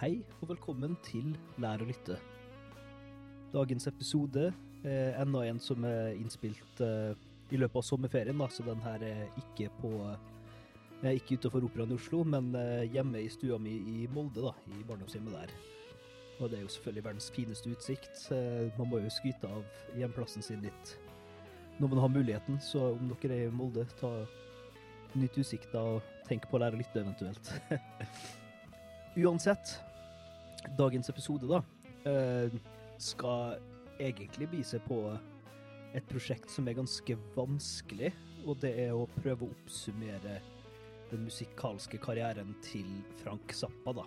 Hei og velkommen til Lær å lytte. Dagens episode er enda en som er innspilt eh, i løpet av sommerferien, så den her er ikke på eh, ikke utenfor Operaen i Oslo, men eh, hjemme i stua mi i Molde, da, i barndomshjemmet der. Og det er jo selvfølgelig verdens fineste utsikt. Eh, man må jo skryte av hjemplassen sin litt når man har muligheten, så om dere er i Molde, ta nytt utsikt og tenk på å lære å lytte eventuelt. Uansett, dagens episode da, eh, skal egentlig vise på et prosjekt som er ganske vanskelig, og det er å prøve å oppsummere den musikalske karrieren til Frank Zappa, da.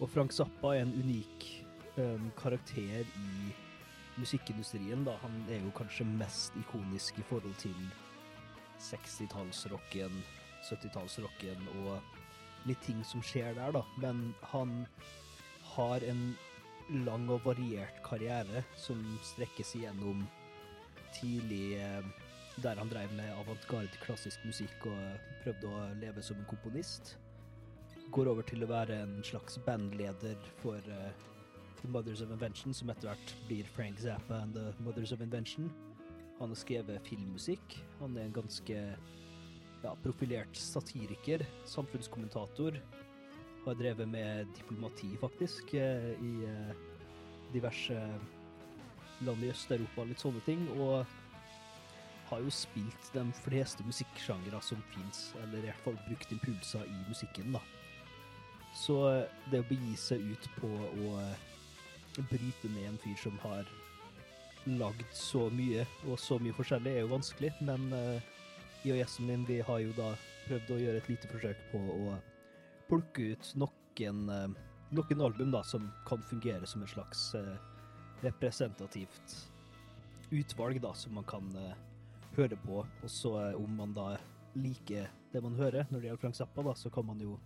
Og Frank Zappa er en unik um, karakter i musikkindustrien, da. Han er jo kanskje mest ikonisk i forhold til 60-tallsrocken, 70-tallsrocken og litt ting som skjer der, da. Men han har en lang og variert karriere som strekkes igjennom gjennom tidlig eh, der han drev med avantgarde klassisk musikk og prøvde å leve som en komponist. Går over til å være en slags bandleder for uh, The Mothers of Invention, som etter hvert blir Frank Zappa and The Mothers of Invention. Han har skrevet filmmusikk. Han er en ganske ja, profilert satiriker, samfunnskommentator. Har drevet med diplomati, faktisk, eh, i eh, diverse land i Øst-Europa, litt sånne ting. Og har jo spilt de fleste musikksjangere som fins, eller i hvert fall brukt impulser i musikken, da. Så det å begi seg ut på å bryte ned en fyr som har lagd så mye, og så mye forskjellig, er jo vanskelig, men uh, jeg og gjesten min, vi har jo da prøvd å gjøre et lite forsøk på å plukke ut noen, uh, noen album da, som kan fungere som et slags uh, representativt utvalg da, som man kan høre på, og så om man da liker det man hører når det gjelder Frank Zappa, da, så kan man jo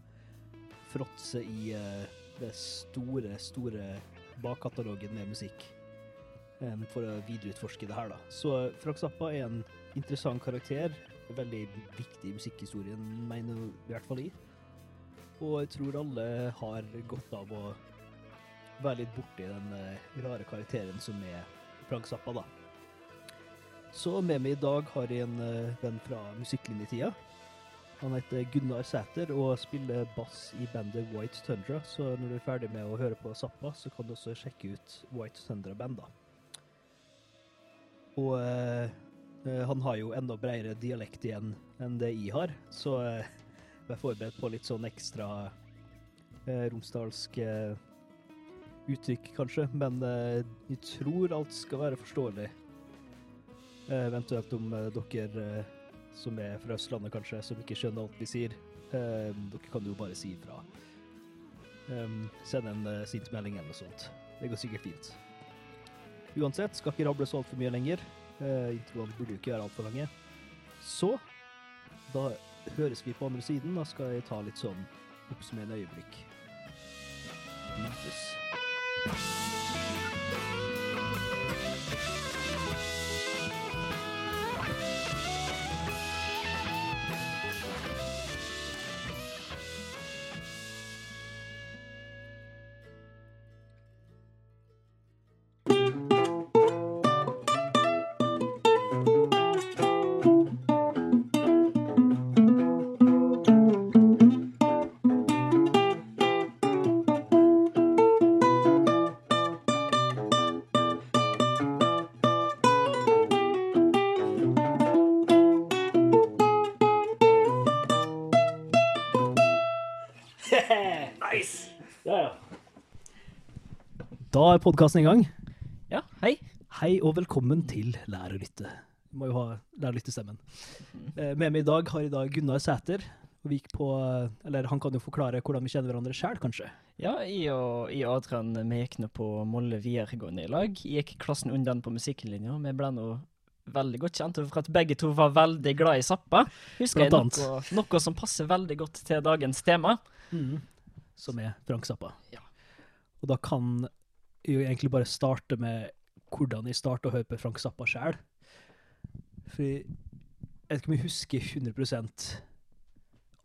fråtse i det store, store bakkatalogen med musikk for å videreutforske det her, da. Så Frank Zappa er en interessant karakter. Veldig viktig i musikkhistorien, mener i hvert fall jeg. Og jeg tror alle har godt av å være litt borti den uh, rare karakteren som er Frank Zappa, da. Så med meg i dag har jeg en uh, venn fra musikklinjetida. Han heter Gunnar Sæter og spiller bass i bandet White Tundra, så når du er ferdig med å høre på Zappa, så kan du også sjekke ut White Tundra Band, da. Og eh, han har jo enda bredere dialekt igjen enn det jeg har, så eh, er forberedt på litt sånn ekstra eh, romsdalsk eh, uttrykk, kanskje, men eh, jeg tror alt skal være forståelig. Eh, eventuelt om dere som er fra Østlandet, kanskje, som ikke skjønner alt vi sier, dere kan jo bare si ifra. Send en eh, sint melding eller noe sånt. Det går sikkert fint. Uansett, skal ikke rable så altfor mye lenger. Eh, Introene burde jo ikke være altfor lange. Så da høres vi på andre siden. Da skal jeg ta litt sånn oppsummerende øyeblikk. Lyttes. Er podkasten i gang. Ja, hei. Hei og velkommen til Lær å lytte. Vi må jo ha Lær å lytte-stemmen. Eh, Med meg i dag har i dag Gunnar Sæter. Vi gikk på, eller Han kan jo forklare hvordan vi kjenner hverandre sjøl, kanskje. Ja, jeg og, jeg og Adrian vi gikk nå på Molle videregående i lag. Jeg gikk klassen under den på musikklinja. Vi ble nå veldig godt kjent for at begge to var veldig glad i Zappa. Husker jeg noe, noe som passer veldig godt til dagens tema. Som er Frank Zappa. Ja. Og da kan jo egentlig bare starte med hvordan jeg starta å høre på Frank Zappa sjøl. For jeg vet ikke om jeg husker 100%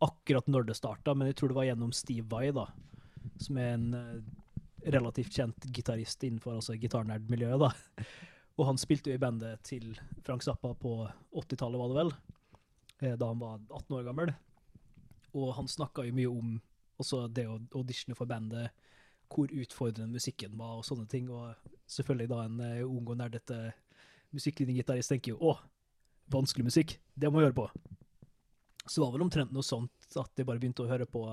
akkurat når det starta, men jeg tror det var gjennom Steve Vai, da. som er en eh, relativt kjent gitarist innenfor altså gitarnerdmiljøet, da. Og han spilte jo i bandet til Frank Zappa på 80-tallet, var det vel, eh, da han var 18 år gammel. Og han snakka jo mye om også det å auditione for bandet, hvor utfordrende musikken var og sånne ting. Og selvfølgelig da en eh, ung og nerdete musikklinjegitarist tenker jo å, vanskelig musikk, det må jeg høre på. Så det var vel omtrent noe sånt at jeg bare begynte å høre på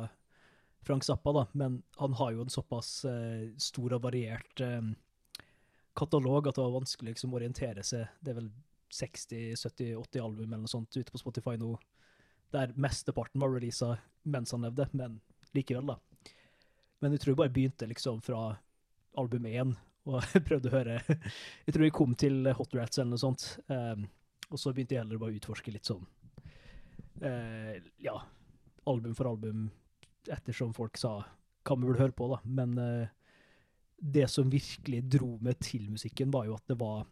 Frank Zappa, da. Men han har jo en såpass uh, stor og variert eh, katalog at det var vanskelig liksom, å orientere seg. Det er vel 60-70-80 album eller noe sånt ute på Spotify nå, der mesteparten var releasa mens han levde, men likevel, da. Men jeg tror jeg bare begynte liksom fra album én, og prøvde å høre Jeg tror jeg kom til Hot Rats eller noe sånt, um, og så begynte jeg heller bare å utforske litt sånn uh, Ja, album for album, ettersom folk sa hva vi burde høre på, da. Men uh, det som virkelig dro meg til musikken, var jo at det var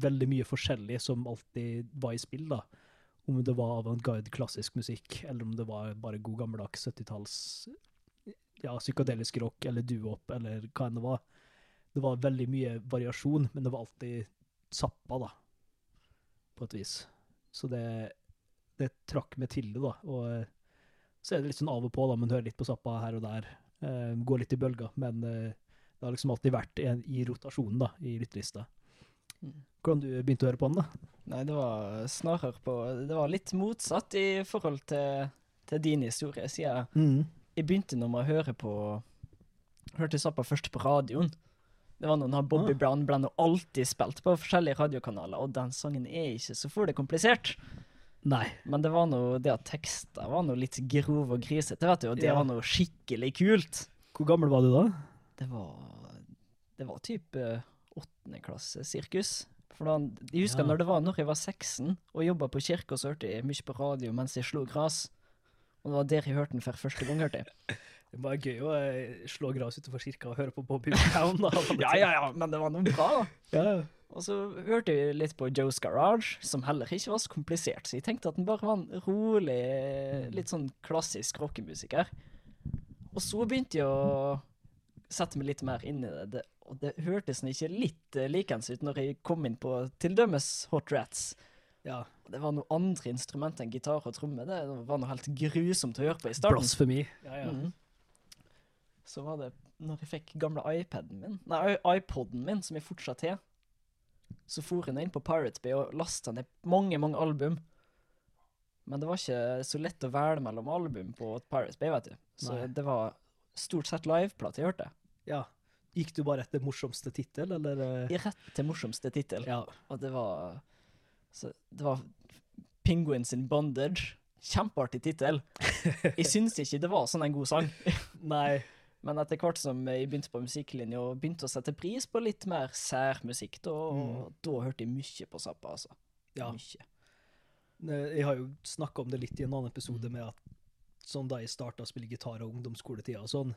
veldig mye forskjellig som alltid var i spill, da. Om det var avantgarde klassisk musikk, eller om det var bare god gammeldags 70-talls ja, psykadelisk rock eller duop eller hva enn det var. Det var veldig mye variasjon, men det var alltid Zappa, da, på et vis. Så det, det trakk meg til det, da. Og eh, så er det litt sånn av og på, da, man hører litt på Zappa her og der. Eh, går litt i bølger, men eh, det har liksom alltid vært en, i rotasjonen, da, i lyttelista. Mm. Hvordan du begynte å høre på den, da? Nei, det var snarere på Det var litt motsatt i forhold til, til din historie, siden. Mm. Jeg begynte når med å høre på Hørte Zappa først på radioen. Det var noen av Bobby Ah. Brown ble nå alltid spilt på forskjellige radiokanaler, og den sangen er ikke så for det komplisert. Nei. Men det var noe, det at tekster var noe litt grov og grisete, vet du, og det Ja. var noe skikkelig kult. Hvor gammel var du da? Det var Det var typ eh, åttende klasse sirkus. For da, jeg husker Ja. når det var når jeg var 16 og jobba på kirka, så hørte jeg mye på radio mens jeg slo gras. Og det var der jeg hørte den for første gang. hørte jeg. Det var gøy å eh, slå gras utenfor kirka og høre på Bobby Brown. da. Ja, ja, ja, men det var noe bra. da. ja. Og så hørte jeg litt på Joe's Garage, som heller ikke var så komplisert. Så jeg tenkte at den bare var en rolig, litt sånn klassisk rockemusiker. Og så begynte jeg å sette meg litt mer inn i det. det og det hørtes ikke litt uh, likens ut når jeg kom inn på til dømes Hot Rats. Ja. Det var noe andre instrument enn gitar og tromme. Det var noe helt grusomt å høre på i starten. Blasfemi. Ja, ja. Mm. Så var det når jeg fikk gamle iPaden min, nei, iPoden min, som jeg fortsatt har, så for jeg inn på Pirate Bay og lasta ned mange, mange album. Men det var ikke så lett å velge mellom album på Pirate Bay, vet du. Så Nei. det var stort sett liveplate jeg hørte. ja. Gikk du bare etter morsomste tittel, eller? eh? I rett til morsomste tittel. Ja. Og det var så Det var Penguins in Bondage. Kjempeartig tittel. Jeg syns ikke det var sånn en god sang. Nei. Men etter hvert som jeg begynte på musikklinja og begynte å sette pris på litt mer særmusikk, da, Mm. da hørte jeg mye på Zappa, altså. Ja. Mye. Jeg har jo snakka om det litt i en annen episode, med at sånn da jeg starta å spille gitar og ungdomsskoletida og sånn,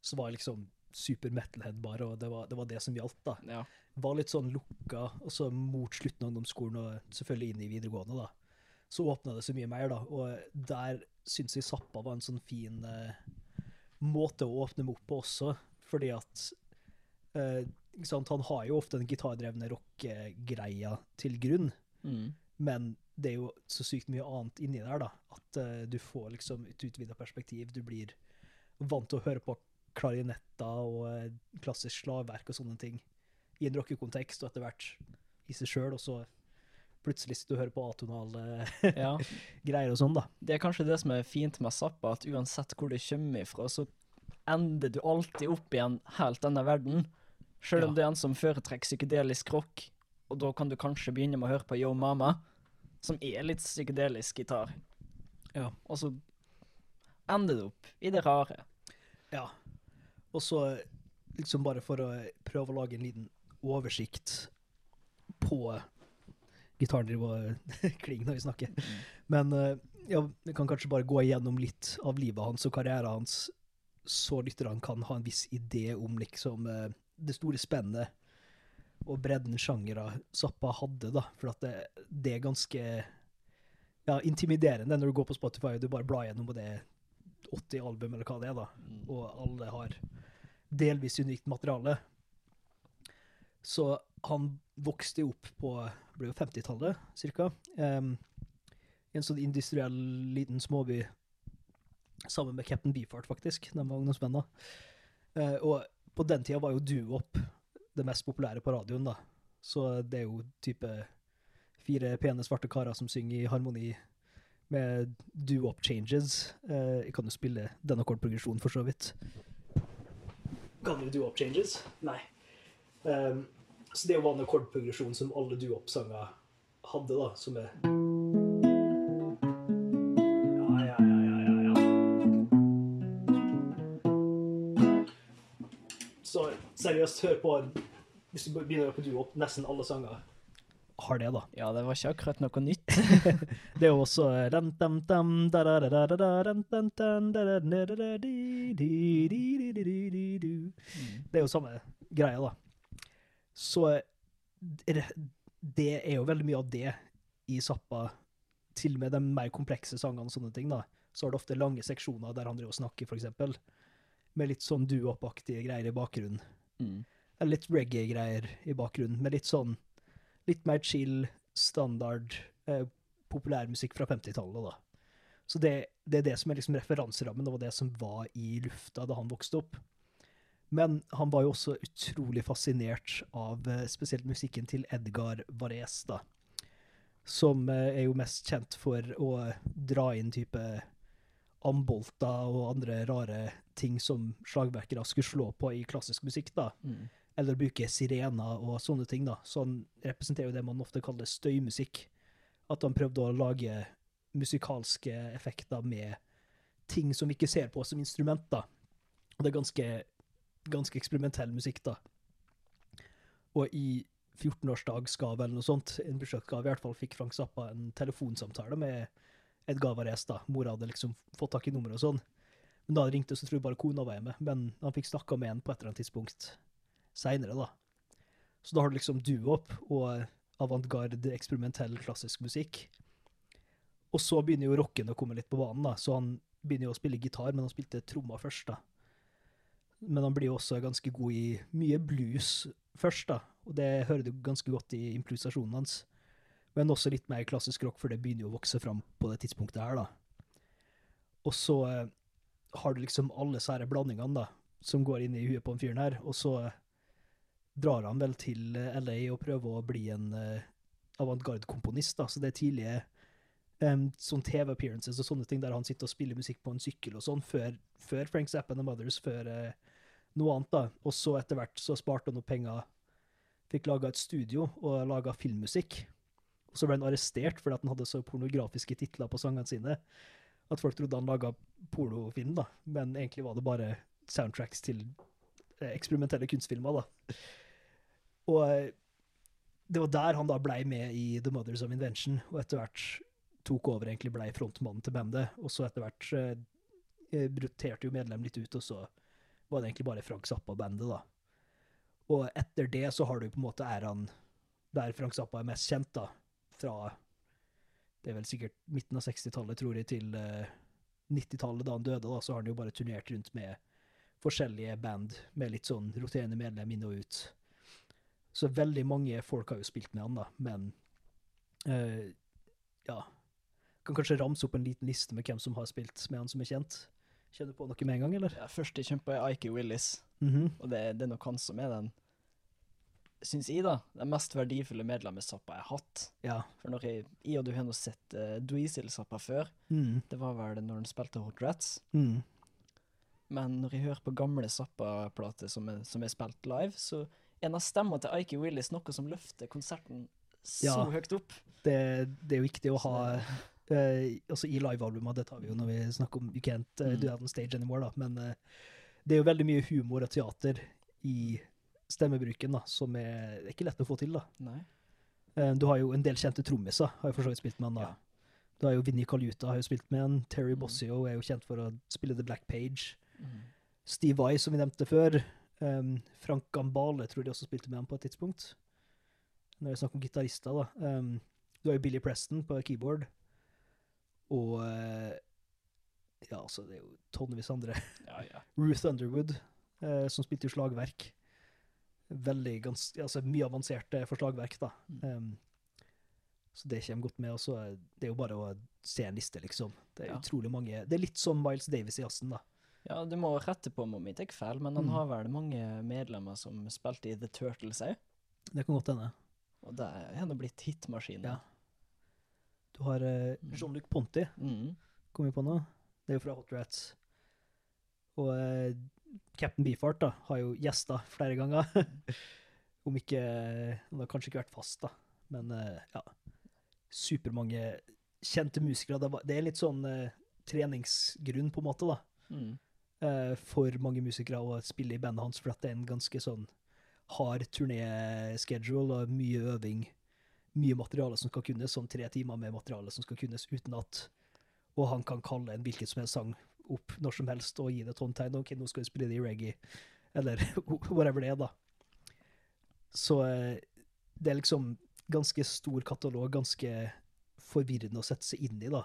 så var jeg liksom super metalhead bare, og det var, det var det som gjaldt, da. Ja. Var litt sånn lukka, og så mot slutten av ungdomsskolen og selvfølgelig inn i videregående, da. Så åpna det så mye mer, da, og der syns jeg Zappa var en sånn fin eh, måte å åpne meg opp på også, fordi at eh, Han har jo ofte den gitardrevne rockegreia til grunn, Mm. men det er jo så sykt mye annet inni der, da. At eh, du får liksom et utvida perspektiv. Du blir vant til å høre på klarinetter og eh, klassisk slagverk og sånne ting i en rockekontekst, og etter hvert i seg sjøl, og så plutselig sitter du og hører på atonale ja. greier og sånn, da. Det er kanskje det som er fint med Zappa, at uansett hvor det kommer ifra, så ender du alltid opp i en helt denne verden. Selv om Ja. det er en som foretrekker psykedelisk rock, og da kan du kanskje begynne med å høre på Yo Mama, som er litt psykedelisk gitar. Ja. Og så ender du opp i det rare. Ja. Og så liksom bare for å prøve å lage en liten oversikt på gitarnivå kling når vi snakker. Men eh, ja, vi kan kanskje bare gå igjennom litt av livet hans og karrieren hans, så lytterne kan ha en viss idé om liksom eh, det store spennet og bredden sjangere Zappa hadde, da. For at det, det er ganske ja, intimiderende når du går på Spotify og du bare blar gjennom, og det er 80 album, eller hva det er, da. Mm. Og alle har delvis unikt materiale. Så han vokste jo opp på ble jo 50-tallet, cirka. Um, I en sånn industriell liten småby sammen med Captain Beefheart, faktisk. De var ungdomsvenner. Uh, og på den tida var jo Duop det mest populære på radioen, da. Så det er jo type fire pene svarte karer som synger i harmoni med duop changes. Eh, jeg kan jo spille denne akkordprogresjonen, for så vidt. Kan du duop changes? Nei. Um, så det var en akkordprogresjon som alle duoppsanger hadde, da, som er Ja, ja, ja, ja, ja, ja. Så seriøst, hør på Hvis du begynner på duop, nesten alle sanger har det, da. Ja, det var ikke akkurat noe nytt. Det er jo også dam, dam, dam, da, da, da, da, da, da, dam, dam, dam, da, da, da, da, da, di, di, di, di, di, di, di, du. Det er jo samme greia, da. Så det det er jo veldig mye av det i Zappa, til og med de mer komplekse sangene og sånne ting, da. Så er det ofte lange seksjoner der han driver og snakker, eksempel. Med litt sånn duop-aktige greier i bakgrunnen. Mm. Eller litt reggae-greier i bakgrunnen, med litt sånn litt mer chill, standard eh, populærmusikk fra 50-tallet, da. Så det, det er det som er liksom referanserammen, og det som var i lufta da han vokste opp. Men han var jo også utrolig fascinert av eh, spesielt musikken til Edgar Varese, da. Som eh, er jo mest kjent for å dra inn type ambolta og andre rare ting som slagverkere skulle slå på i klassisk musikk, da Mm. eller bruke sirener og sånne ting. da. Så han representerer jo det man ofte kaller støymusikk. At han prøvde å lage musikalske effekter med ting som vi ikke ser på som instrument. da. Og det er ganske, ganske eksperimentell musikk, da. Og i 14-årsdagsgave eller noe sånt, en bursdagsgave i hvert fall, fikk Frank Zappa en telefonsamtale med Edgar Varese. da. Mora hadde liksom fått tak i nummeret og sånn. Men da han ringte, så tror jeg bare kona var hjemme. Men han fikk snakka med en på et eller annet tidspunkt seinere, da. Så da har du liksom duo opp og avantgarde, eksperimentell, klassisk musikk. Og så begynner jo rocken å komme litt på banen, da. Så han begynner jo å spille gitar, men han spilte trommer først, da. Men han blir også ganske god i mye blues først, da. Og det hører du ganske godt i improvisasjonen hans. Men også litt mer klassisk rock, for det begynner jo å vokse fram på det tidspunktet her, da. Og så eh, har du liksom alle sære blandingene, da, som går inn i huet på den fyren her, og så drar han vel til eh, LA og prøver å bli en uh, avantgarde-komponist, da, så det er tidlige um, sånn TV-appearances og sånne ting der han sitter og spiller musikk på en sykkel og sånn, før, før Frank Zappa and the Mothers, før eh, noe annet, da. Og så etter hvert så sparte han opp penger, fikk laga et studio og laga filmmusikk. Og så ble han arrestert fordi at han hadde så pornografiske titler på sangene sine at folk trodde han laga pornofilm, da. Men egentlig var det bare soundtracks til eh, eksperimentelle kunstfilmer, da. Og eh, det var der han da blei med i The Mothers of Invention, og etter hvert tok over, egentlig blei frontmannen til bandet. Og så etter hvert eh, eh, roterte jo medlem litt ut, og så var det egentlig bare Frank Zappa-bandet, da. Og etter det så har du på en måte æraen der Frank Zappa er mest kjent, da. Fra det er vel sikkert midten av 60-tallet, tror jeg, til eh, 90-tallet, da han døde, da, så har han jo bare turnert rundt med forskjellige band med litt sånn roterende medlem inn og ut. Så veldig mange folk har jo spilt med han, da, men eh, ja Kan kanskje ramse opp en liten liste med hvem som har spilt med han som er kjent. Kjenner du på noe med en gang, eller? Ja, først jeg kjempa er Ike Willis, Mhm. og det, det er nok han som er den, syns jeg, da, den mest verdifulle medlemmet Zappa jeg har hatt. Ja. For når jeg, jeg og du har nå sett uh, Dweezil-Zappa før, Mm. det var vel når han spilte Hot Rats. Mm. Men når jeg hører på gamle Zappa-plater som, er- som er spilt live, så er en av stemmene til Ike Willis noe som løfter konserten så Ja. høyt opp. Det, det er jo viktig å ha Altså i livealbumet, det tar vi jo når vi snakker om You Can't Mm. Do That On Stage Anymore, da, men uh, det er jo veldig mye humor og teater i stemmebruken, da, som er, er ikke lett å få til, da. Eh, Du har jo en del kjente trommiser, har jo for så vidt spilt med han da. Ja. Du har jo Vinnie Kaluta har jo spilt med han. Terry Mm. Bossio er jo kjent for å spille The Black Page. Mm. Steve Vai, som vi nevnte før. Um, Frank Gambale tror de også spilte med han på et tidspunkt. Når det er snakk om gitarister, da. Um, du har jo Billy Preston på keyboard. Og eh, Ja, altså, det er jo tonnevis andre. Ja, ja. Ruth Underwood, eh, som spilte jo slagverk. Veldig gans altså mye avansert eh, for slagverk, da. Mm. Um, så det kommer godt med. Også, er det er jo bare å se en liste, liksom. Det er Ja. utrolig mange Det er litt som Miles Davis i jazzen, da. ja, du må rette på om jeg tar feil, men han Mm. har vel mange medlemmer som spilte i The Turtles òg? Det kan godt hende. Og det er nå blitt hitmaskin. Ja. Du har eh, Mm. Jean-Luc Ponty, Mm. kom vi på nå. Det er jo fra Hot Rats. Og uh, Captain Beefheart da, har jo gjester flere ganger. Om ikke Han har kanskje ikke vært fast, da. Men eh, ja. Supermange kjente musikere. Det, er litt sånn eh, treningsgrunn, på en måte, da. Mm. eh, for mange musikere å spille i bandet hans, for det er en ganske sånn hard turné-schedule og mye øving. Mye materiale som skal kunnes, sånn tre timer med materiale som skal kunnes uten at Og han kan kalle en hvilken som helst sang opp når som helst og gi det et håndtegn. OK, nå skal vi spille det i reggae, eller whatever det er, da. Så eh, det er liksom ganske stor katalog, ganske forvirrende å sette seg inn i, da.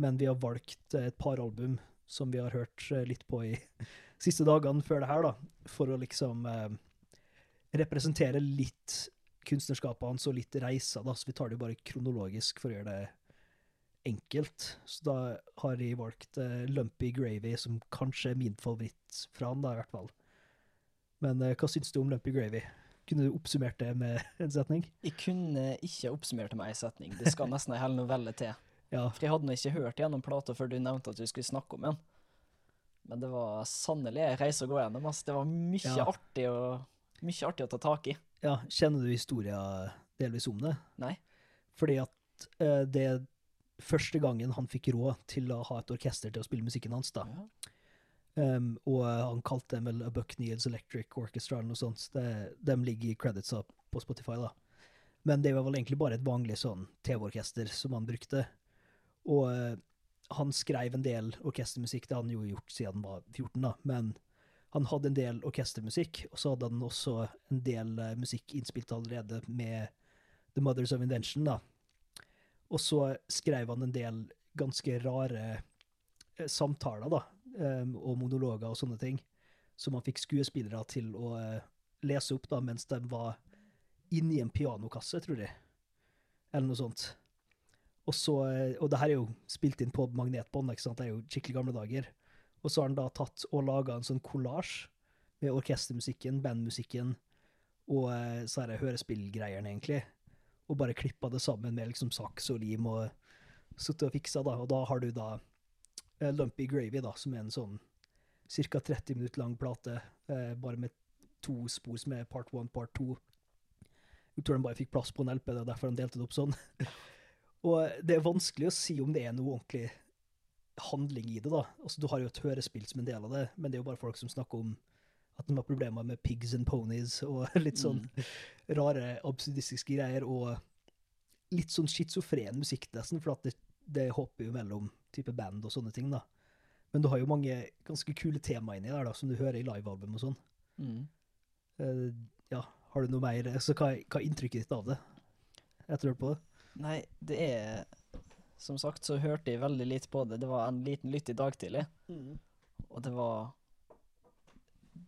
Men vi har valgt eh, et par album som vi har hørt eh, litt på i siste dagene før det her, da, for å liksom eh, representere litt kunstnerskapet hans og litt reiser, da, så vi tar det jo bare kronologisk for å gjøre det enkelt. Så da har jeg valgt uh, Lumpy Gravy, som kanskje er min favoritt fra han, da, i hvert fall. Men uh, hva syns du om Lumpy Gravy? Kunne du oppsummert det med en setning? Jeg kunne ikke oppsummert det med en setning. Det skal nesten ei hel novelle til. Ja. For jeg hadde nå ikke hørt gjennom plata før du nevnte at du skulle snakke om den. Men det var sannelig ei reise å gå gjennom. Altså. Det var mye Ja. artig å mye artig å ta tak i. ja. Kjenner du historia delvis om det? Nei? Fordi at uh, det er første gangen han fikk råd til å ha et orkester til å spille musikken hans, da. Ja. Um, og eh, han kalte dem vel A Buck Neils Electric Orchestra eller noe sånt. Det, de ligger i creditsa på Spotify, da. Men det var vel egentlig bare et vanlig sånn TV-orkester som han brukte. Og uh, han skrev en del orkestermusikk, det hadde han jo gjort siden han var 14, da. Men han hadde en del orkestermusikk, og så hadde han også en del eh, musikk innspilt allerede med The Mothers of Invention, da. Og så skrev han en del ganske rare eh, samtaler, da, em, og monologer og sånne ting, som han fikk skuespillere til å eh, lese opp da, mens de var inni en pianokasse, tror jeg. Eller noe sånt. Og, så, eh, og det her er jo spilt inn på magnetbånd, ikke sant? det er jo skikkelig gamle dager. Og så har han da tatt og laga en sånn kollasj med orkestermusikken, bandmusikken og eh, så det hørespillgreiene, egentlig. Og bare klippa det sammen med liksom saks og lim og sittet og fiksa, da. Og da har du da eh, Lumpy Gravy, da, som er en sånn ca. 30 minutter lang plate, eh, bare med to spor som er part one, part two. Jeg tror de bare fikk plass på en LP, det er derfor de delte det opp sånn. og det er vanskelig å si om det er noe ordentlig handling i det, da. Altså, du har jo et hørespill som en del av det, men det er jo bare folk som snakker om at de har problemer med pigs and ponies og litt sånn rare, absurdistiske greier, og litt sånn schizofren musikk, nesten, for at det, det hopper jo mellom type band og sånne ting, da. Men du har jo mange ganske kule tema inni der, da, som du hører i livealbum og sånn. Mm. Uh, ja, har du noe mer Så hva, hva er inntrykket ditt av det? Etter å ha hørt på det? Nei, det er Som sagt så hørte jeg veldig lite på det. Det var en liten lytt i dag tidlig, og det var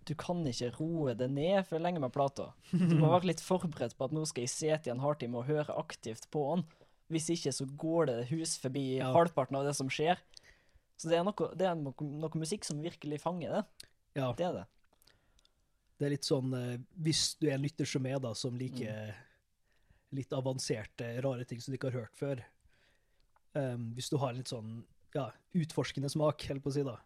Du kan ikke roe det ned for lenge med plata. Du må være litt forberedt på at nå skal jeg sitte i en hardtime og høre aktivt på den. Hvis ikke så går det hus forbi Ja. halvparten av det som skjer. Så det er, noe, det er noe, noe musikk som virkelig fanger det. Ja, Det er det. det er litt sånn eh, Hvis du er en lytter som er, da, som liker litt avanserte, rare ting som du ikke har hørt før um, Hvis du har litt sånn ja, utforskende smak, holdt på å si, da,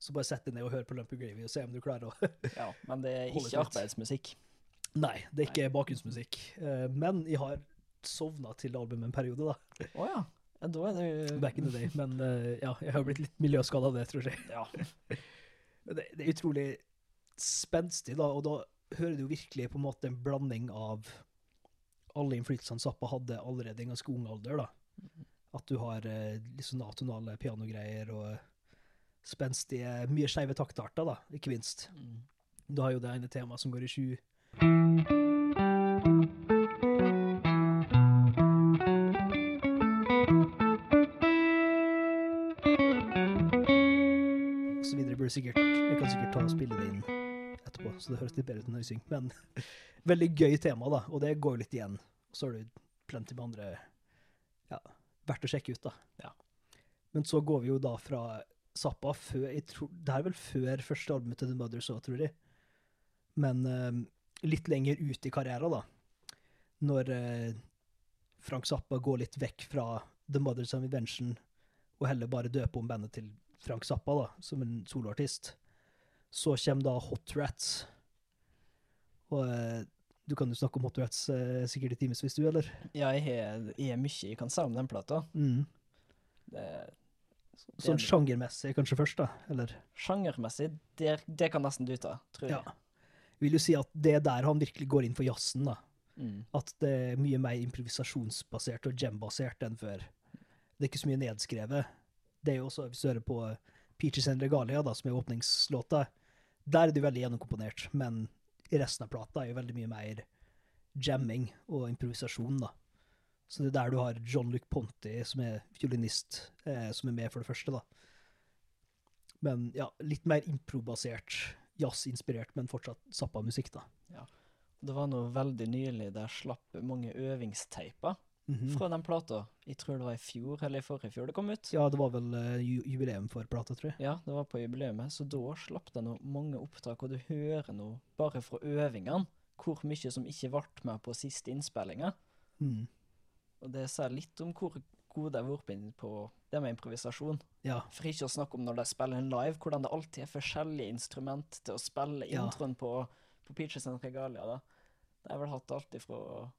så bare sett deg ned og hør på Lumpy Gravy og se om du klarer å Ja, men det er ikke arbeidsmusikk. Nei, det er ikke bakgrunnsmusikk. Uh, men jeg har sovna til albumet en periode, da. Å ja. ja. Da er det Back in the day. Men uh, ja, jeg har blitt litt miljøskada av det, tror jeg. Ja. Det, det er utrolig spenstig, da, og da hører du jo virkelig på en måte en blanding av alle innflytelsene Zappa hadde allerede i en ganske ung alder. da. At du har eh, sånn atonale pianogreier og spenstige, mye skeive taktarter, da, ikke minst. Mm. Du har jo det ene temaet som går i sju. du sikkert Jeg kan sikkert ta og spille det inn etterpå, så det høres litt bedre ut enn nøysing. Men veldig gøy tema, da, og det går litt igjen. Og så har du plenty med andre verdt å sjekke ut, da. Ja. Men så går vi jo da fra Zappa før tror, Det er vel før første albumet til The Mothers òg, tror jeg. Men eh, litt lenger ut i karrieren, da. Når eh, Frank Zappa går litt vekk fra The Mothers of Invention og heller bare døper om bandet til Frank Zappa, da, som en soloartist. Så kommer da Hot Rats. Og eh, du kan jo snakke om Hot Rats eh, sikkert i timevis, du, eller? Ja, jeg har mye jeg kan si om den plata. Mm. Det, det Sånn er- sjangermessig kanskje først, da? Eller? Sjangermessig, det, det kan nesten du ta, tror jeg. Ja. jeg. Vil jo si at det er der han virkelig går inn for jazzen, da. Mm. At det er mye mer improvisasjonsbasert og jam-basert enn før. Det er ikke så mye nedskrevet. Det er jo også, hvis du hører på Peaches and Regalia, da, som er åpningslåta, der er det jo veldig gjennomkomponert, men i resten av plata er jo veldig mye mer jamming og improvisasjon, da. Så det er der du har John Luc Ponty, som er fiolinist, eh, som er med for det første, da. Men ja, litt mer improbasert, jazzinspirert, men fortsatt Zappa-musikk, da. Det var noe veldig nylig der slapp mange øvingsteiper Mhm. fra den plata. Jeg tror det var i fjor eller i forrige fjor det kom ut. Ja, det var vel uh, ju jubileum for plata, tror jeg. Ja, det var på jubileet, så da slapp det noe mange opptak, og du hører nå bare fra øvingene hvor mye som ikke ble med på siste innspillinga. Mm. Og det sier litt om hvor gode de har vært på det med improvisasjon. Ja. For ikke å snakke om når de spiller en live, hvordan det alltid er forskjellige instrument til å spille Ja. introen på, på Peaches and Regalia. da. De har vel hatt alt ifra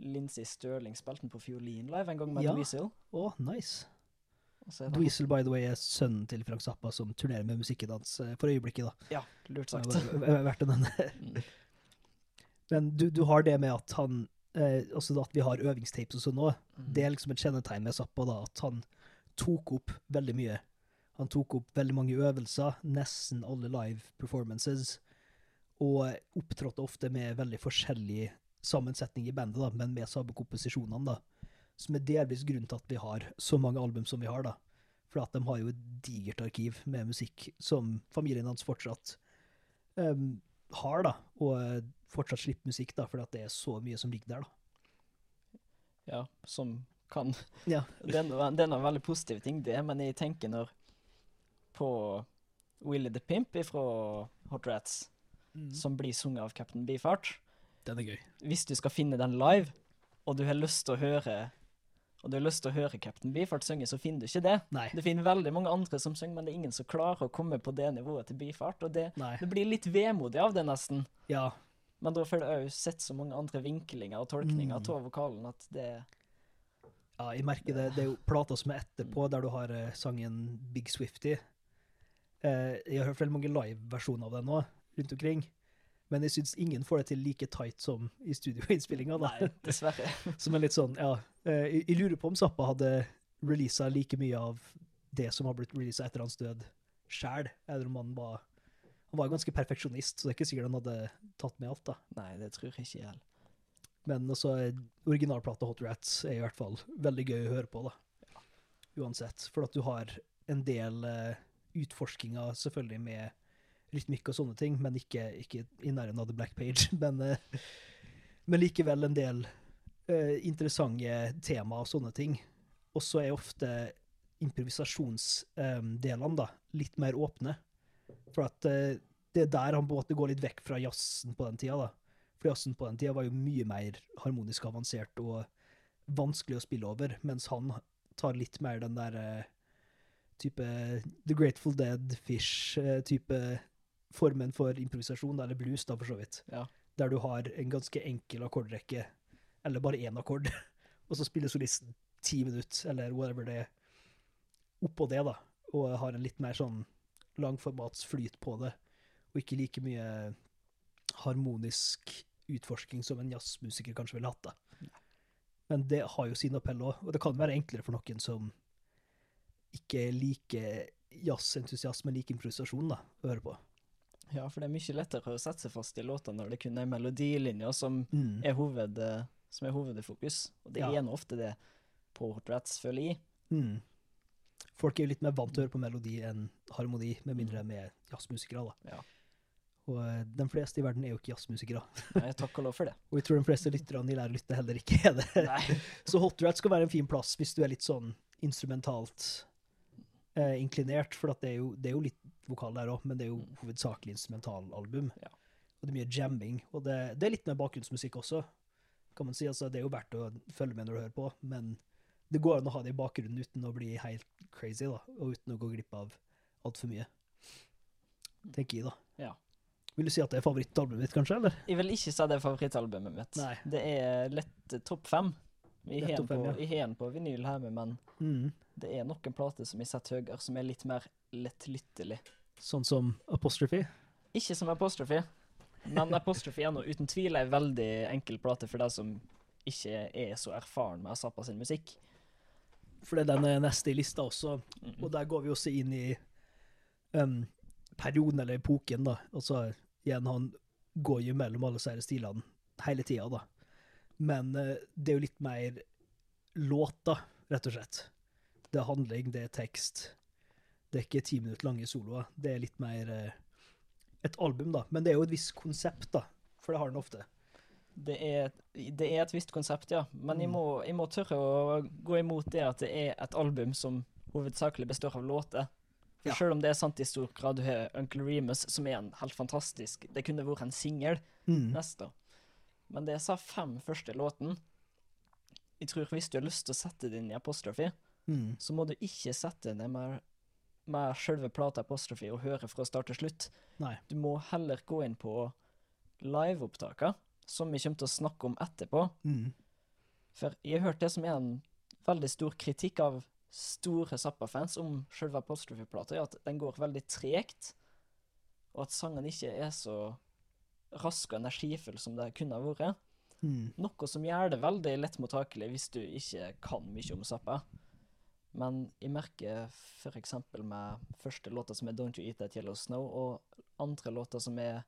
Lindsay Stirling spilte den på fiolin live en gang med Ja. Dweezil. Å, nice. Er det- Dweezil, by the way, er sønnen til Frank Zappa, som turnerer med musikkdans eh, for øyeblikket, da. Ja, lurt sagt. er Verdt å nevne. Mm. Men du, du har det med at han eh, Altså at vi har øvingstapes og sånn òg. Mm. Det er liksom et kjennetegn med Zappa, da, at han tok opp veldig mye. Han tok opp veldig mange øvelser, nesten alle live performances, og opptrådte ofte med veldig forskjellig sammensetning i bandet, da, men med samme komposisjonene, da. Som er delvis grunnen til at vi har så mange album som vi har, da. For at de har jo et digert arkiv med musikk som familien hans fortsatt um, har, da. Og eh, fortsatt slipper musikk, da, fordi at det er så mye som ligger der, da. Ja, som kan Ja. Det er noen en veldig positiv ting, det, men jeg tenker når på Willy the Pimp fra Hot Rats, som blir sunget av Captain Beefheart Den er gøy. Hvis du skal finne den live, og du har lyst til å høre og du har lyst til å høre Captain Beefheart synge, så finner du ikke det. Nei. Du finner veldig mange andre som synger, men det er ingen som klarer å komme på det nivået til Beefheart, og det, det blir litt vemodig av det, nesten. Ja. Men da får du òg sett så mange andre vinklinger og tolkninger av Mm. av vokalen at det Ja, jeg merker det. Det er jo plata som er etterpå, der du har eh, sangen Big Swifty. Eh, jeg har hørt veldig mange live-versjoner av den nå, rundt omkring. Men jeg syns ingen får det til like tight som i studioinnspillinga. Dessverre. Som er litt sånn, ja eh, Jeg jeg lurer på om Zappa hadde releasa like mye av det som har blitt releasa etter hans død, sjæl, eller om han var Han var ganske perfeksjonist, så det er ikke sikkert han hadde tatt med alt, da. Nei, det tror jeg ikke heller. Men også eh, originalplata Hot Rats er i hvert fall veldig gøy å høre på, da. Uansett. For at du har en del uh, utforskinger, selvfølgelig, med rytmikk og sånne ting, men ikke, ikke i nærheten av The Black Page. Men, eh, men likevel en del uh, interessante tema og sånne ting. Og så er ofte improvisasjonsdelene da, litt mer åpne. For at uh, det er der han på en måte går litt vekk fra jazzen på den tida. da. For jazzen på den tida var jo mye mer harmonisk avansert og vanskelig å spille over, mens han tar litt mer den der uh, type The Grateful Dead, Fish-type formen for improvisasjon, eller blues, da, for så vidt. Ja. Der du har en ganske enkel akkordrekke, eller bare én akkord, og så spiller solisten ti minutter, eller whatever det er, oppå det, da, og har en litt mer sånn langformatsflyt på det, og ikke like mye harmonisk utforsking som en jazzmusiker kanskje ville hatt. da. Men det har jo sin appell òg, og det kan være enklere for noen som ikke liker jazzentusiasme, liker improvisasjon, da, å høre på. Ja, for det er mye lettere å sette seg fast i låta når det kun er melodilinja som Mm. er, hoved, eh, som er hovedfokus. Og det Ja. er nå ofte det på Hot Rats, føler jeg. Mm. folk er jo litt mer vant til å høre på melodi enn harmoni, med mindre de er jazzmusikere. da. Ja. Og eh, de fleste i verden er jo ikke jazzmusikere. Nei, takk og lov for det. Og jeg tror de fleste lytterne i Lære å lytte heller ikke er det. Nei. Så Hot Rats skal være en fin plass hvis du er litt sånn instrumentalt eh, inklinert, for at det, er jo, det er jo litt vokal der òg, men det er jo hovedsakelig instrumentalalbum. Ja. Og det er mye jamming, og det, det er litt mer bakgrunnsmusikk også, kan man si. Altså, det er jo verdt å følge med når du hører på, men det går an å ha det i bakgrunnen uten å bli helt crazy, da, og uten å gå glipp av altfor mye. Tenker jeg, da. Ja. Vil du si at det er favorittalbumet ditt, kanskje, eller? Jeg vil ikke si det er favorittalbumet mitt. Nei. Det er lett eh, topp fem. Vi har topp på, ja. på vinyl hjemme, men Mm. Det er noen plater som jeg setter høyere, som er litt mer lettlyttelig. Sånn som Apostrophe? Ikke som Apostrophe, men Apostrophe er nå uten tvil ei veldig enkel plate for deg som ikke er så erfaren med Zappa sin musikk. For det er den neste i lista også, og der går vi også inn i um, perioden eller epoken, da. Altså, igjen, han går jo mellom alle disse stilene hele tida, da. Men uh, det er jo litt mer låter, rett og slett. Det er handling, det er tekst. Det er ikke ti minutter lange soloer. Det er litt mer eh, et album, da. Men det er jo et visst konsept, da. For det har den ofte. Det er, det er et visst konsept, ja. Men jeg, Mm. må, jeg må tørre å gå imot det at det er et album som hovedsakelig består av låter. For Ja. Selv om det er sant i stor grad, du har Uncle Remus, som er en helt fantastisk Det kunne vært en singel Mm. neste. Men det er disse fem første låtene Jeg tror hvis du har lyst til å sette det inn i Apostrophe, Mm. så må du ikke sette det med, med selve plata Apostrophe og høre fra start til slutt. Nei. Du må heller gå inn på liveopptakene, som vi kommer til å snakke om etterpå. Mm. For jeg har hørt det som er en veldig stor kritikk av store Zappa-fans om selve Apostrophe-plata, er at den går veldig tregt, og at sangen ikke er så rask og energifull som det kunne ha vært. Mm. Noe som gjør det veldig lett mottakelig hvis du ikke kan mye om Zappa. Men jeg merker eksempel med første låta som er Don't You Eat That Yellow Snow, og andre låta som er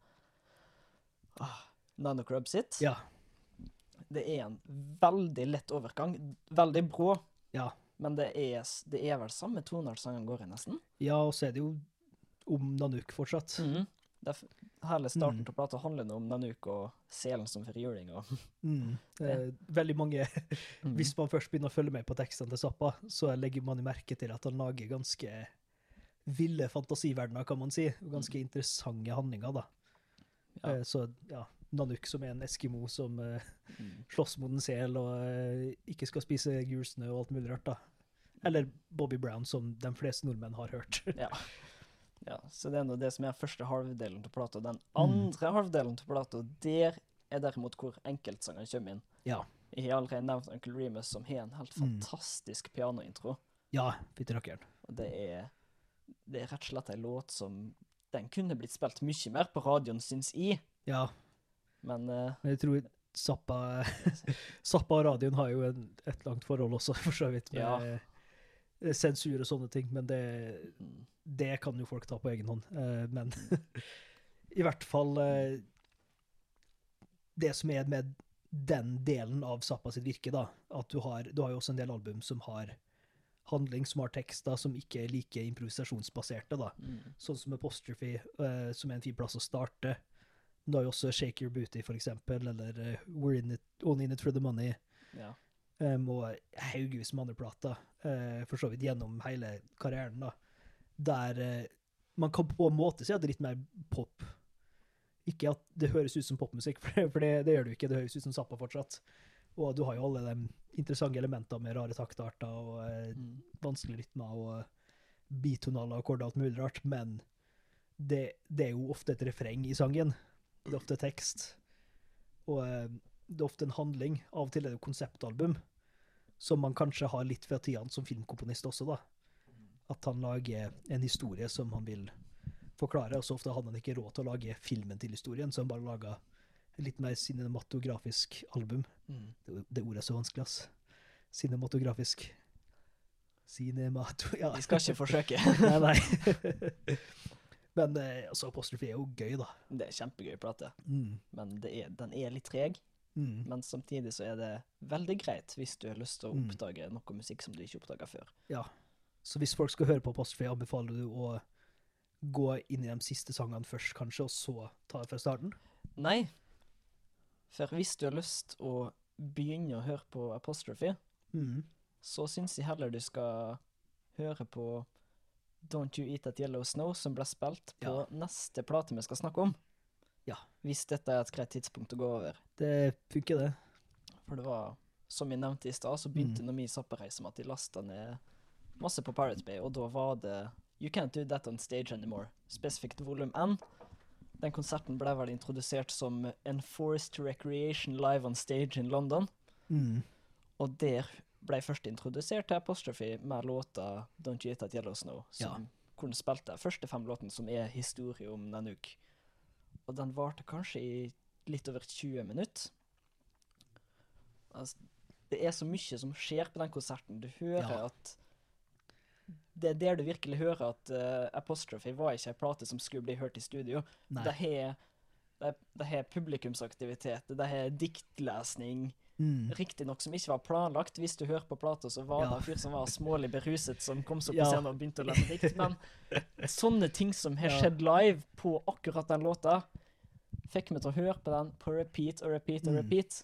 ah, 'Nanocrub Sit'. Ja. Det er en veldig lett overgang. Veldig brå, Ja. men det er, det er vel samme toner sangen går i, nesten. ja, og så er det jo om Nanook fortsatt. Mm f- Hele starten Mm. av plata handler om Nanook og selen som firhjuling. Mm. Eh, veldig mange Mm. Hvis man først begynner å følge med på tekstene til Zappa, så legger man i merke til at han lager ganske ville fantasiverdener, kan man si. Ganske interessante handlinger, da. Ja. Eh, så ja, Nanook som er en eskimo som eh, Mm. slåss mot en sel og eh, ikke skal spise gul snø og alt mulig rart, da. Eller Bobby Brown, som de fleste nordmenn har hørt. Ja. ja. Så det er nå det som er første halvdelen av plata. Den Mm. andre halvdelen av plata, der er derimot hvor enkeltsangene kommer inn. Ja. Jeg har allerede nevnt Uncle Remus, som har en helt Mm. fantastisk pianointro. Ja, fytti rakkeren. Og det er, det er rett og slett en låt som Den kunne blitt spilt mye mer på radioen, syns jeg, Ja, men uh, men jeg tror Zappa, Zappa og radioen har jo en, et langt forhold også, for så vidt, med Ja. Eh, sensur og sånne ting. Men det, det kan jo folk ta på egen hånd. Eh, men i hvert fall eh, Det som er med den delen av Zappa sitt virke, da, at du har, du har jo også en del album som har handling, som har tekster som ikke er like improvisasjonsbaserte, da. mm, Sånn som Apostrophe, som er en fin plass å starte. Du har jo også Shake Your Booty, for eksempel, eller We're in it, Only In It For The Money, ja. Um, og haugevis med andre plater, uh, for så vidt gjennom hele karrieren, da. Der uh, man kan på en måte si at det er litt mer pop. Ikke at det høres ut som popmusikk, for, det, for det, det gjør det ikke. Det høres ut som Zappa fortsatt. Og du har jo alle de interessante elementene med rare taktarter og uh, Mm. vanskelige rytmer og bitonaler og akkorder og alt mulig rart, men det, det er jo ofte et refreng i sangen. Det er ofte tekst. Og eh, det er ofte en handling. Av og til er det jo konseptalbum, som man kanskje har litt fra tida som filmkomponist også, da. At han lager en historie som han vil forklare, og så ofte hadde han ikke råd til å lage filmen til historien, så han bare laga litt mer cinematografisk album. Mm. Det, det ordet er så vanskelig, ass. Cinematografisk. Cinemato... Ja. Vi skal ikke forsøke. nei, nei. Men eh, altså, Apostrophe er jo gøy, da. Det er kjempegøy plate, Mm. men det er, den er litt treg. Mm. Men samtidig så er det veldig greit hvis du har lyst til å Mm. oppdage noe musikk som du ikke oppdaga før. Ja. Så hvis folk skal høre på Apostrophe, anbefaler du å gå inn i de siste sangene først, kanskje, og så ta det fra starten? Nei. For hvis du har lyst å begynne å høre på Apostrophe, Mm. så syns jeg heller du skal høre på Don't You Eat That Yellow Snow, som ble spilt på Ja. neste plate vi skal snakke om. Ja. Hvis dette er et greit tidspunkt å gå over. Det funker, det. For det var, som jeg nevnte i stad, så Mm. begynte når min zappereise med at de lasta ned masse på Pirate Bay, og da var det You Can't Do That On Stage Anymore, spesifikt volum N. Den konserten ble vel introdusert som Enforced Recreation Live on Stage in London, Mm. og der ble jeg først introdusert til Apostrophe med låta Don't You Eat That Yellow Snow, som, hvor den spilte første fem låtene, som er historie om Nanook. Og den varte kanskje i litt over 20 minutter. Altså, det er så mye som skjer på den konserten. Du hører Ja. at Det er der du virkelig hører at uh, Apostrophe var ikke ei plate som skulle bli hørt i studio. Nei. Det har publikumsaktivitet, det har diktlesning. Mm. Riktignok som ikke var planlagt. Hvis du hører på plata, så var Ja. det en fyr som var smålig beruset, som kom seg på Ja. scenen og begynte å lese dikt. Men sånne ting som har skjedd live på akkurat den låta, fikk meg til å høre på den på repeat og repeat og Mm. repeat.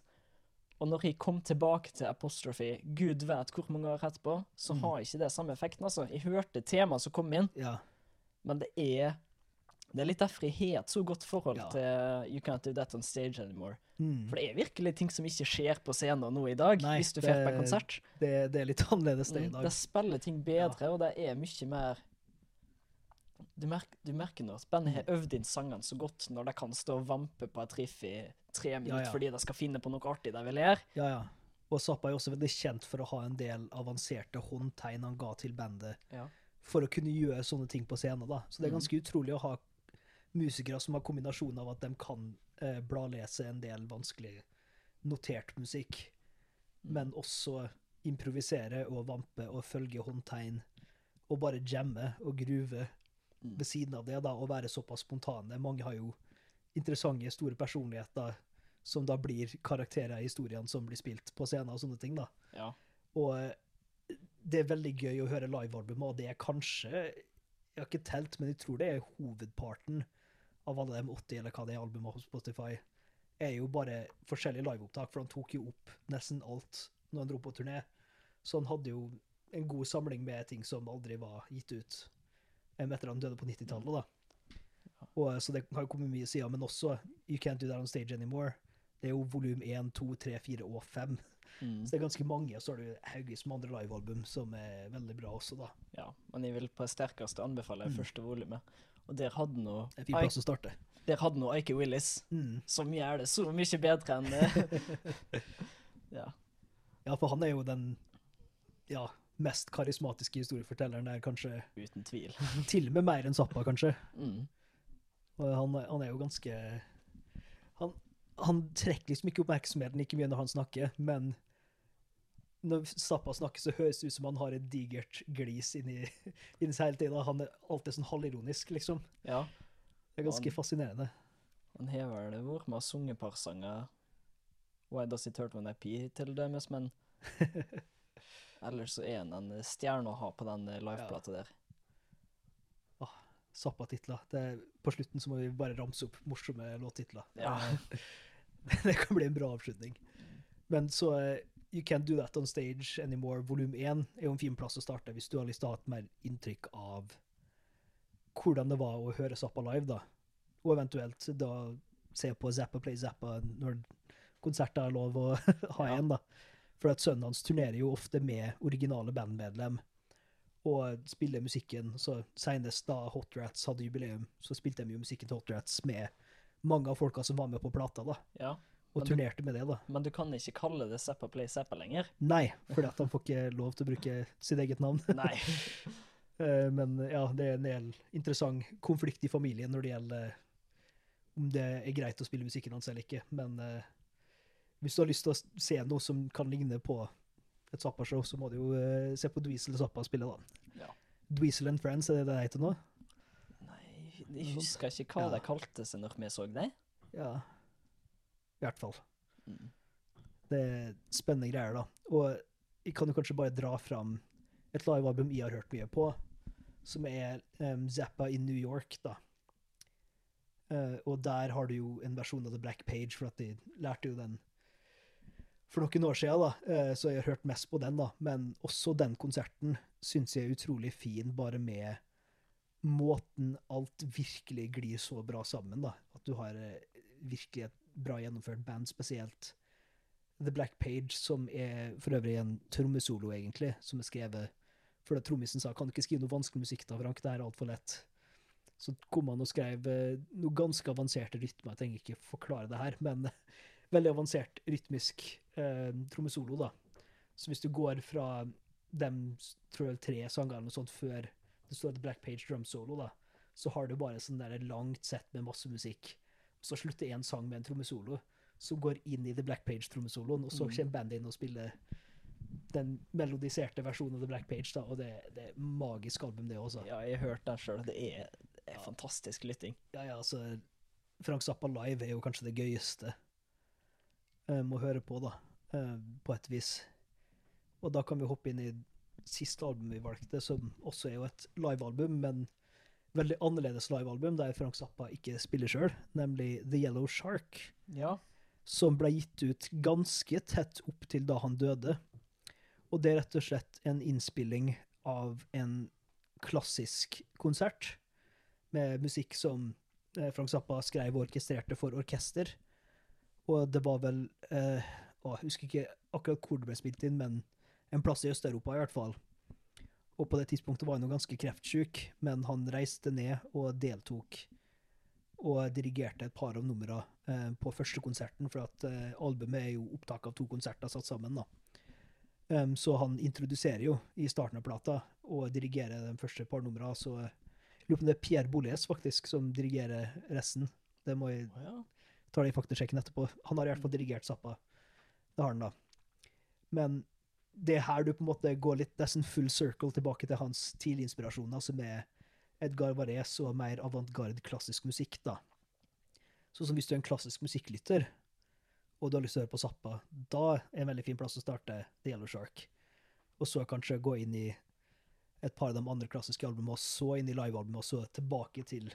Og når jeg kom tilbake til Apostrophe, gud vet hvor mange år etterpå, så Mm. har ikke det samme effekten, altså. Jeg hørte temaet som kom inn, Ja. men det er det er litt derfor jeg har et så godt forhold Ja. til You Can't Do That On Stage Anymore. Mm. For det er virkelig ting som ikke skjer på scenen nå i dag, Nei, hvis du får på konsert. Det, det er litt annerledes det i Mm, dag. det spiller ting bedre, og det er mye mer du, merk, du merker nå at bandet har øvd inn sangene så godt når de kan stå og vampe på et riff i tre minutter ja. fordi de skal finne på noe artig de vil gjøre. Ja, ja. Og Zappa er også veldig kjent for å ha en del avanserte håndtegn han ga til bandet Ja. for å kunne gjøre sånne ting på scenen. da. Så det er Mhm. ganske utrolig å ha musikere som har kombinasjon av at de kan eh, bladlese en del vanskelig notert musikk, Mm. men også improvisere og vampe og følge håndtegn og bare jamme og gruve Mm. ved siden av det, da, og være såpass spontane. Mange har jo interessante, store personligheter som da blir karakterer i historiene som blir spilt på scenen og sånne ting, da. Ja. Og eh, det er veldig gøy å høre livealbumet, og det er kanskje Jeg har ikke telt, men jeg tror det er hovedparten av alle de 80 eller hva det er albumene på Spotify, er jo bare forskjellige liveopptak, for han tok jo opp nesten alt når han dro på turné. Så han hadde jo en god samling med ting som aldri var gitt ut em, etter han døde på 90-tallet, da. Og, eh, så det har jo kommet mye sider, men også You Can't Do That On Stage Anymore. Det er jo volum 1, 2, 3, 4 og 5. Mm. Så det er ganske mange, og så har du haugevis med andre livealbum som er veldig bra også, da. ja. Men jeg vil på det sterkeste anbefale Mm. første volumet. Og der hadde nå en fin plass å starte. Der hadde nå Ike Willis, Mm. som gjør det så mye bedre enn det. Ja. Ja, for han er jo den ja, mest karismatiske historiefortelleren der, kanskje. Uten tvil. Til og med mer enn Zappa, kanskje. Mm. Og han, han er jo ganske han, han trekker liksom ikke oppmerksomheten like mye når han snakker, men når Zappa snakker, så høres det ut som han har et digert glis inni, inni seg hele tida. Han er alltid sånn halvironisk, liksom. Ja. Det er ganske Han- fascinerende. Han har vel vært med og sunget et par sanger Why Does It Hurt When I Pee, til dømes, men ellers så er han en stjerne å ha på den liveplata ja. der. Zappa-titler. På slutten så må vi bare ramse opp morsomme låttitler. Ja. Eh, Det kan bli en bra avslutning. Men så eh, You Can't Do That On Stage Anymore volum 1 er jo en fin plass å starte hvis du har lyst til å ha et mer inntrykk av hvordan det var å høre Zappa live, da. Og eventuelt da se på Zappa Play Zappa når konserter er lov å ha igjen, da. For at sønnen hans turnerer jo ofte med originale bandmedlem og spiller musikken. Så senest da Hot Rats hadde jubileum, så spilte de jo musikken til Hot Rats med mange av folka som var med på plata, da. Ja. Og du- turnerte med det, da. Men du kan ikke kalle det Zappa Play Zappa lenger. Nei, fordi at han får ikke lov til å bruke sitt eget navn. Nei. Eh, Men ja, det er en del interessant konflikt i familien når det gjelder eh, om det er greit å spille musikken hans eller ikke. Men uh, hvis du har lyst til å se noe som kan ligne på et Zappa-show, så må du jo uh, se på Dweezil Zappa spille, da. Ja. Dweezil and Friends, er det det heter nå? Nei, jeg husker ikke hva Ja. de kalte seg når vi så det. Ja. I hvert fall. Mm. Det er spennende greier, da. Og jeg kan jo kanskje bare dra fram et livealbum jeg har hørt mye på, som er um, Zappa in New York, da. Uh, og der har du jo en versjon av The Black Page, for at de lærte jo den for noen år siden, da, Uh, så jeg har hørt mest på den, da. Men også den konserten syns jeg er utrolig fin, bare med måten alt virkelig glir så bra sammen, da. At du har eh, virkelig et bra gjennomført band, spesielt The Black Page, som er for øvrig en trommesolo, egentlig, som er skrevet fordi trommisen sa kan du ikke skrive noe vanskelig musikk da, Frank, det er altfor lett. Så kom han og skrev eh, noe ganske avanserte rytmer, jeg trenger ikke forklare det her, men veldig avansert rytmisk eh, trommesolo, da. Så hvis du går fra dem tror jeg, tre sanger eller noe sånt før det står et Black Page drum solo, da, så har du bare sånn der langt sett med masse musikk. Så slutter én sang med en trommesolo, som går inn i The Black Page-trommesoloen, og så Mm. kommer bandet inn og spiller den melodiserte versjonen av The Black Page, da, og det, det er magisk album, det også. Ja, jeg har hørt den sjøl. Det er, det er fantastisk lytting. Ja, ja, altså Frank Zappa live er jo kanskje det gøyeste um, å høre på, da, um, på et vis. Og da kan vi hoppe inn i siste album vi valgte, som også er jo et livealbum, men veldig annerledes livealbum, der Frank Zappa ikke spiller sjøl, nemlig The Yellow Shark, Ja. som ble gitt ut ganske tett opp til da han døde. Og det er rett og slett en innspilling av en klassisk konsert, med musikk som eh, Frank Zappa skrev og orkestrerte for orkester. Og det var vel eh, å, Jeg husker ikke akkurat hvor det ble spilt inn, men en plass i Øst-Europa i hvert fall. Og på det tidspunktet var han jo ganske kreftsyk, men han reiste ned og deltok og dirigerte et par av numrene eh, på første konserten, for at eh, albumet er jo opptak av to konserter satt sammen. da. Um, så han introduserer jo i starten av plata og dirigerer de første par numrene. Så lurer på om det er Pierre Boulez faktisk som dirigerer resten. Det må jeg ja. ta det i faktasjekken etterpå. Han har i hvert fall dirigert Zappa. Det har han, da. Men det er her du på en måte går litt nesten full circle tilbake til hans tidlige inspirasjoner, som er Edgar Varese og mer avantgarde klassisk musikk, da. Sånn som hvis du er en klassisk musikklytter, og du har lyst til å høre på Zappa, da er en veldig fin plass å starte The Yellow Shark. Og så kanskje gå inn i et par av de andre klassiske albumene, og så inn i livealbumet, og så tilbake til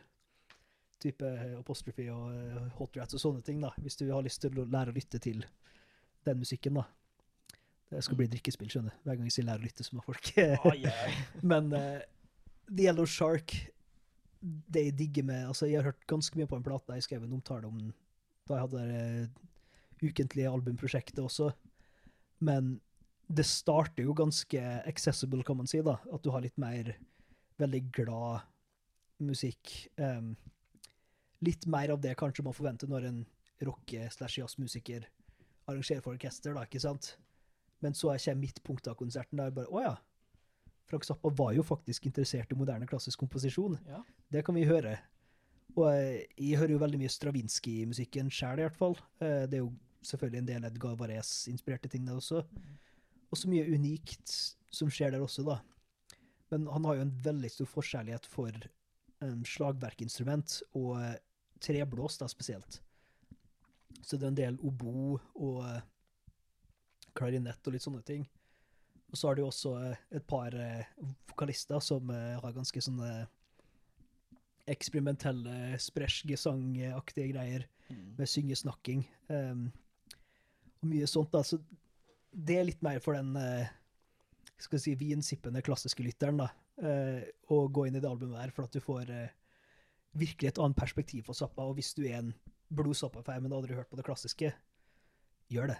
type Apostrophe og eh, Hot Rats og sånne ting, da, hvis du har lyst til å lære å lytte til den musikken, da. Det skal bli drikkespill, skjønner du. Hver gang jeg sier lærer å lytte, så må folk oh, yeah. Men uh, The Yellow Shark, det jeg digger med Altså, jeg har hørt ganske mye på en plate. Jeg skrev en omtale om den da jeg hadde det uh, ukentlige albumprosjektet også. Men det starter jo ganske accessible, kan man si, da. At du har litt mer veldig glad musikk. Um, litt mer av det kanskje man forventer når en rocke- slash jazzmusiker arrangerer for orkester, da, ikke sant? Men så er ikke jeg midtpunktet av konserten der bare Å ja. Frank Zappa var jo faktisk interessert i moderne klassisk komposisjon. Ja. Det kan vi høre. Og jeg, jeg hører jo veldig mye Stravinskij-musikken sjøl, i hvert fall. Eh, Det er jo selvfølgelig en del Edgar Varez-inspirerte ting der også. Og så mye unikt som skjer der også, da. Men han har jo en veldig stor forskjellighet for um, slagverkinstrument, og eh, treblås da spesielt. Så det er en del obo og eh, klarinett og litt sånne ting. Og så har du også eh, et par eh, vokalister som eh, har ganske sånne eksperimentelle, spresgesangaktige greier Mm. med syngesnakking. Um, og mye sånt, da. Så det er litt mer for den skal si, vinsippende klassiske lytteren, da. å gå inn i det albumet her, for at du får virkelig et annet perspektiv på Zappa. Og hvis du er en blodsappa-fan, men aldri hørt på det klassiske, gjør det.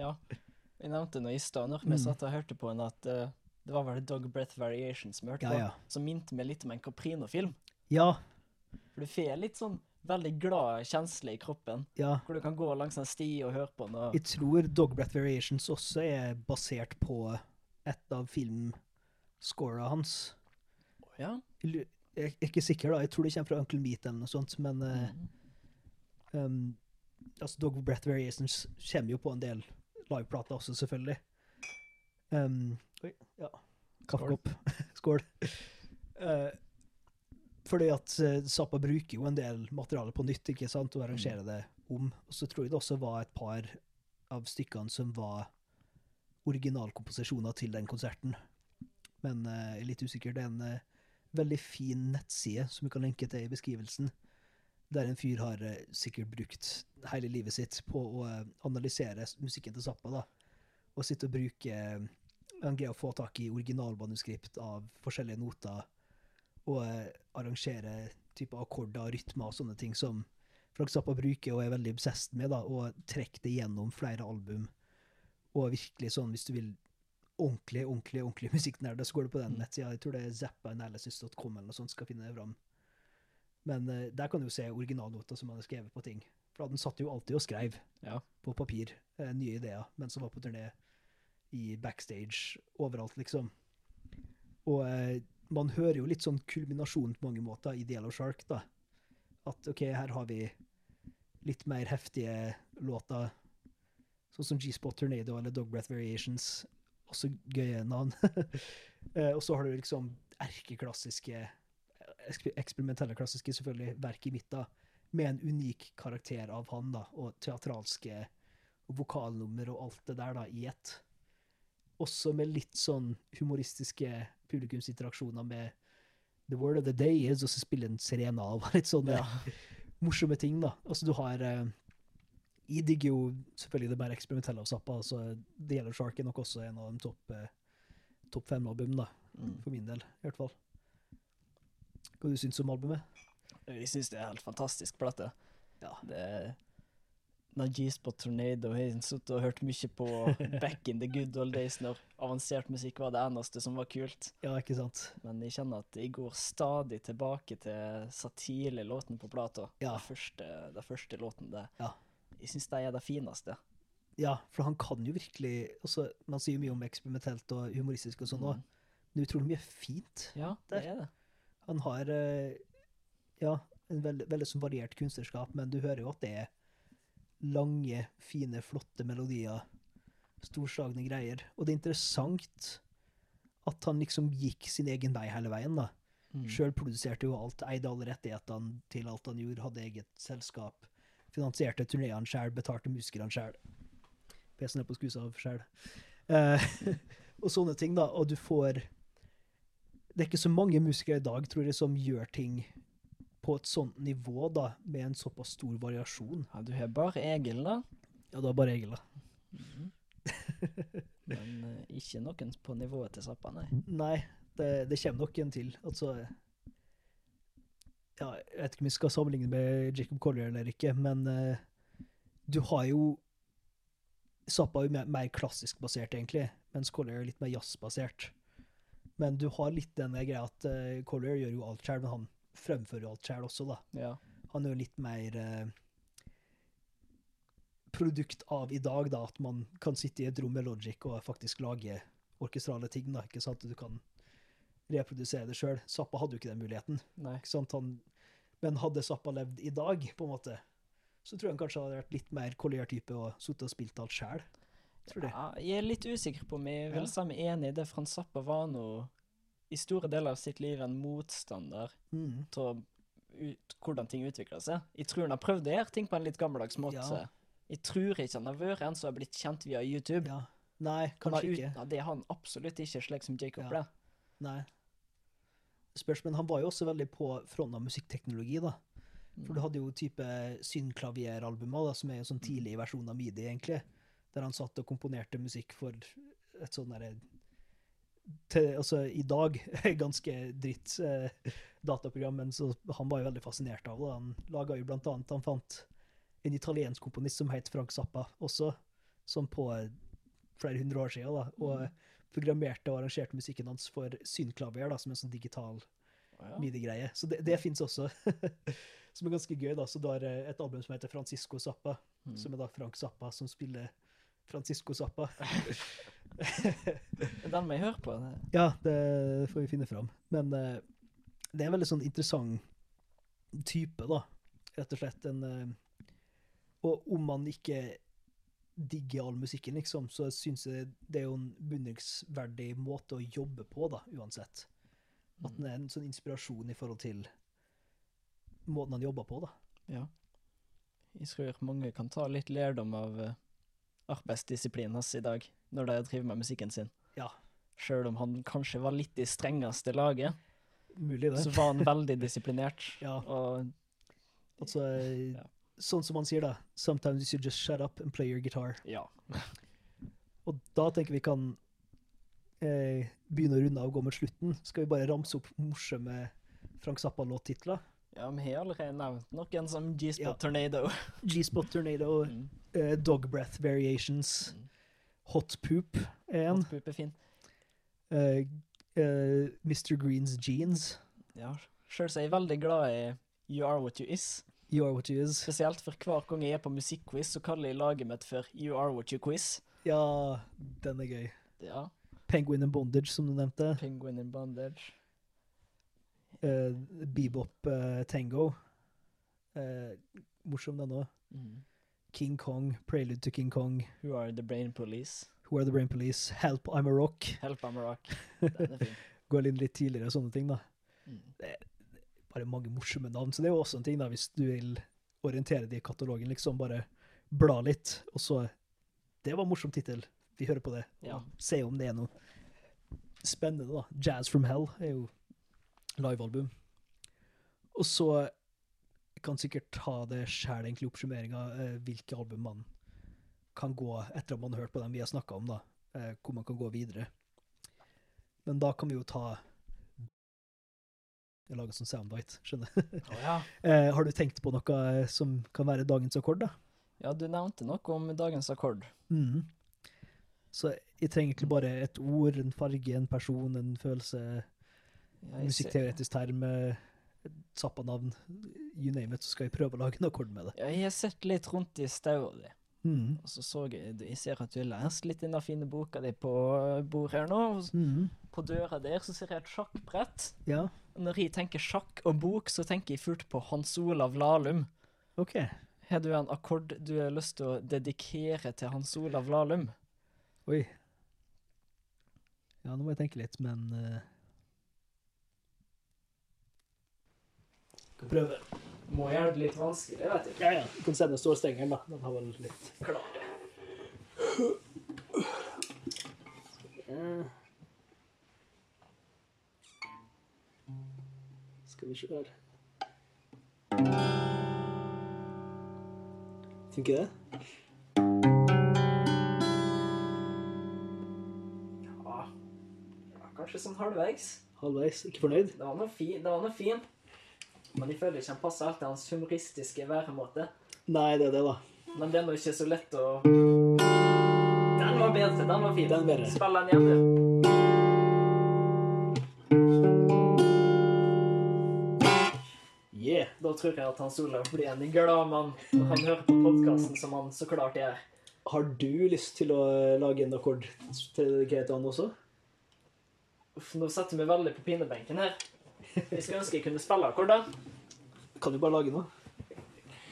Ja. Jeg nevnte nå i stad, når vi Mm. satt og hørte på en, at uh, det var vel Dog Breath Variations vi hørte Ja, på, ja. som minte meg litt om en Caprino-film. Ja, For du får litt sånn veldig glad kjensle i kroppen, ja. hvor du kan gå langs en sti og høre på noe. Jeg tror Dog Breath Variations også er basert på et av filmscora hans. Ja. Jeg er ikke sikker, da. Jeg tror det kommer fra Uncle Meat eller noe sånt, men Mm. um, altså Dog Breath Variations kommer jo på en del liveplater også, selvfølgelig. Um, oi, ja. Kaffekopp. Skål. Uh, fordi at uh, Zappa bruker jo en del materiale på nytt, ikke sant, og arrangerer det om. Og så tror jeg det også var et par av stykkene som var originalkomposisjoner til den konserten. men uh, jeg er litt usikker. Det er en uh, veldig fin nettside som vi kan lenke til i beskrivelsen, der en fyr har eh, sikkert brukt hele livet sitt på å eh, analysere musikken til Zappa, da, og sitte og bruke eh, Han greier å få tak i originalmanuskript av forskjellige noter, og arrangere type akkorder, rytmer og sånne ting som Frank Zappa bruker og er veldig obsessed med, da, og trekker det gjennom flere album. Og virkelig sånn, hvis du vil ordentlig, ordentlig ordentlig musikknerd, så går du på den Mm. nettsida. Jeg tror det er zappaanalysis.com eller noe sånt skal finne det fram. Men uh, der kan du jo se originalnoter som han har skrevet på ting. For han satt jo alltid og skrev Ja. på papir uh, nye ideer mens han var på turné i backstage overalt, liksom. Og uh, man hører jo litt sånn kulminasjon på mange måter i The Yellow Shark, da. At OK, her har vi litt mer heftige låter, sånn som G-Spot Tornado eller Dog Breath Variations. Også gøye navn. og så har du liksom erkeklassiske, eksperimentelle klassiske, selvfølgelig, verk i midten, med en unik karakter av han, da, og teatralske og vokalnummer og alt det der da, i ett. Også med litt sånn humoristiske publikumsinteraksjoner med The Word of the Day is, og så spiller en Serena av litt sånne morsomme ting, da. Altså, du har eh, Jeg digger jo selvfølgelig det mer eksperimentelle av Zappa. Altså, The Yellow Shark er nok også en av de topp eh, topp fem-album, da. Mm. For min del, i hvert fall. Hva du syns om albumet? Jeg syns det er helt fantastisk plate. Ja. Det er når G-Spot Tornado har sittet og hørt mye på back in the good old days, når avansert musikk var det eneste som var kult. Ja, ikke sant? Men jeg kjenner at jeg går stadig tilbake til satile låten på plata. Ja. Den, første, den første låten. Det. Ja. Jeg syns de er det fineste. Ja, for han kan jo virkelig også, Man sier mye om eksperimentelt og humoristisk og sånn òg, Mm. men utrolig mye fint. Ja, det Der. er det. Han har eh, ja, en veldig, veldig sånn variert kunstnerskap, men du hører jo at det er lange, fine, flotte melodier. Storslagne greier. Og det er interessant at han liksom gikk sin egen vei hele veien, da. Mm. Sjøl produserte jo alt, eide alle rettighetene til alt han gjorde, hadde eget selskap. Finansierte turneene sjøl, betalte musikerne sjøl. PC-en er på skusa av sjøl. Eh, og sånne ting, da. Og du får Det er ikke så mange musikere i dag, tror jeg, som gjør ting på et sånt nivå, da, med en såpass stor variasjon. Ja, du har bare Egil, da. Ja, du har bare Egil, da. Men uh, ikke noen på nivået til Zappa, nei. Nei, det, det kommer nok en til. Altså Ja, jeg vet ikke om vi skal sammenligne med Jacob Collier eller ikke, men uh, du har jo Zappa er jo mer, mer klassisk basert, egentlig, mens Collier er litt mer jazzbasert. Men du har litt den greia at uh, Collier gjør jo alt sjøl, men han fremfører jo alt sjøl også, da. Ja. Han er jo litt mer uh, produkt av i dag, da, at man kan sitte i et rom med Logic og faktisk lage orkestrale ting, da, ikke sant? Du kan reprodusere det sjøl. Zappa hadde jo ikke den muligheten. Ikke sant? Han, men hadde Zappa levd i dag, på en måte, så tror jeg han kanskje hadde vært litt mer Collier-type og sittet og spilt alt sjøl. Tror du? Ja, jeg er litt usikker på om jeg vil si meg enig i det. Frans Zappa var nå i store deler av sitt liv en motstander Mm. hvordan ting utvikla seg. Jeg tror han har prøvd å gjøre ting på en litt gammeldags måte. Ja. Jeg tror ikke han har vært en som har blitt kjent via YouTube. Ja. Nei, kanskje han ikke. Det er han absolutt ikke, slik som Jacob Ja. ble. Nei. Spørs, men han var jo også veldig på fronten av musikkteknologi, da. For du hadde jo type synklavieralbumer, som er en sånn tidlig versjon av midi, egentlig. Der han satt og komponerte musikk for et sånn derre Altså, i dag ganske dritt eh, dataprogram, men så han var jo veldig fascinert av det. Han laga jo blant annet Han fant en italiensk komponist som het Frank Zappa, også, som på eh, flere hundre år siden, da, og programmerte og arrangerte musikken hans for synklavier, da, som en sånn digital oh, ja. midi-greie. Så det, det fins også. som er ganske gøy. da, Så du har eh, et album som heter Francisco Zappa, Mm. som er da Frank Zappa som spiller Francisco Zappa. Den må jeg høre på. det- ja, det får vi finne fram. Men eh, det er en veldig sånn interessant type, da. Rett og slett en eh, Og om man ikke digger all musikken, liksom, så syns jeg det er jo en beundringsverdig måte å jobbe på, da, uansett. At den er en sånn inspirasjon i forhold til måten han jobber på, da. Ja. Jeg tror mange kan ta litt lærdom av uh, arbeidsdisiplinen hans i dag, når de driver med musikken sin. Ja. Sjøl om han kanskje var litt i strengeste laget, Mulig, så var han veldig disiplinert. Ja. Og Altså, Ja. sånn som han sier, da. Sometimes you should just shut up and play your guitar. ja. Og da tenker vi kan eh, begynne å runde av og gå mot slutten. Skal vi bare ramse opp morsomme Frank Zappa-låttitler? Ja, vi har allerede nevnt noen som G-Spot Ja. Tornado. G-Spot Tornado, Mm. uh, Dog Breath Variations, Mm. Hot Poop er en. Hot Poop er fin. Uh, uh, Mr. Greens Jeans, Ja. Sjøl er jeg veldig glad i You Are What You Is. You Are What You Is. Spesielt for hver gang jeg er på musikkquiz, så kaller jeg laget mitt for You Are What You Quiz. Ja, den er gøy. Ja. Penguin and Bondage, som du nevnte. Penguin in Bondage. Eh, Bebop eh, Tango. Uh, morsom den òg. Mm. King Kong, Prelude to King Kong, Who Are The Brain Police. Who Are the Brain Police, Help I'm a Rock. Help I'm a Rock. Den er fin. Går inn litt tidligere, og sånne ting, da. Mm. Bare mange morsomme navn. Så det er jo også en ting, da, hvis du vil orientere deg i katalogen, liksom. Bare bla litt, og så Det var en morsom tittel. Vi hører på det. Ja. Se om det er noe spennende, da. Jazz from Hell er jo livealbum. Og så kan sikkert ta det sjæl, egentlig, oppsummeringa, eh, hvilke album man kan gå etter at man har hørt på dem vi har snakka om, da. Eh, hvor man kan gå videre. Men da kan vi jo ta Jeg lager sånn soundbite, skjønner du. Å ja. Eh, har du tenkt på noe eh, som kan være dagens akkord, da? ja, du nevnte noe om dagens akkord. Mm. Så jeg trenger egentlig bare et ord, en farge, en person, en følelse, jeg musikkteoretisk term, eh, Zappa-navn, you name it, så skal jeg prøve å lage en akkord med det. Ja, jeg har sett litt rundt i staua di, Mm. og så så jeg Jeg ser at du har lest litt i den fine boka di på bordet her nå. Mhm. På døra der så ser jeg et sjakkbrett. Ja, når jeg tenker sjakk og bok, så tenker jeg fullt på Hans Olav Lahlum. OK. Har du en akkord du har lyst til å dedikere til Hans Olav Lahlum? Oi. Ja, nå må jeg tenke litt, men eh, prøve. Må gjøre det litt vanskelig, vet du. Ja, ja. Du kan sende stålstengeren, da. Den har vel litt Klar. Skal vi se her Funker det? Ja. kanskje sånn halvveis. Halvveis. Ikke fornøyd? Det var noe fi, det var noe fin. Men jeg føler ikke han passer alltid hans humoristiske væremåte. Nei, det er det, da. Men det er ikke så lett å Den var bedre. Den var fin. Den bedre. Spill den du. Yeah. Da tror jeg at Hans Olav blir en glad mann når han hører på podkasten som han så klart er. Har du lyst til å lage en akkord til han også? Uff, nå setter vi veldig på pinebenken her. Jeg skulle ønske jeg kunne spille akkorder. Kan du bare lage noe?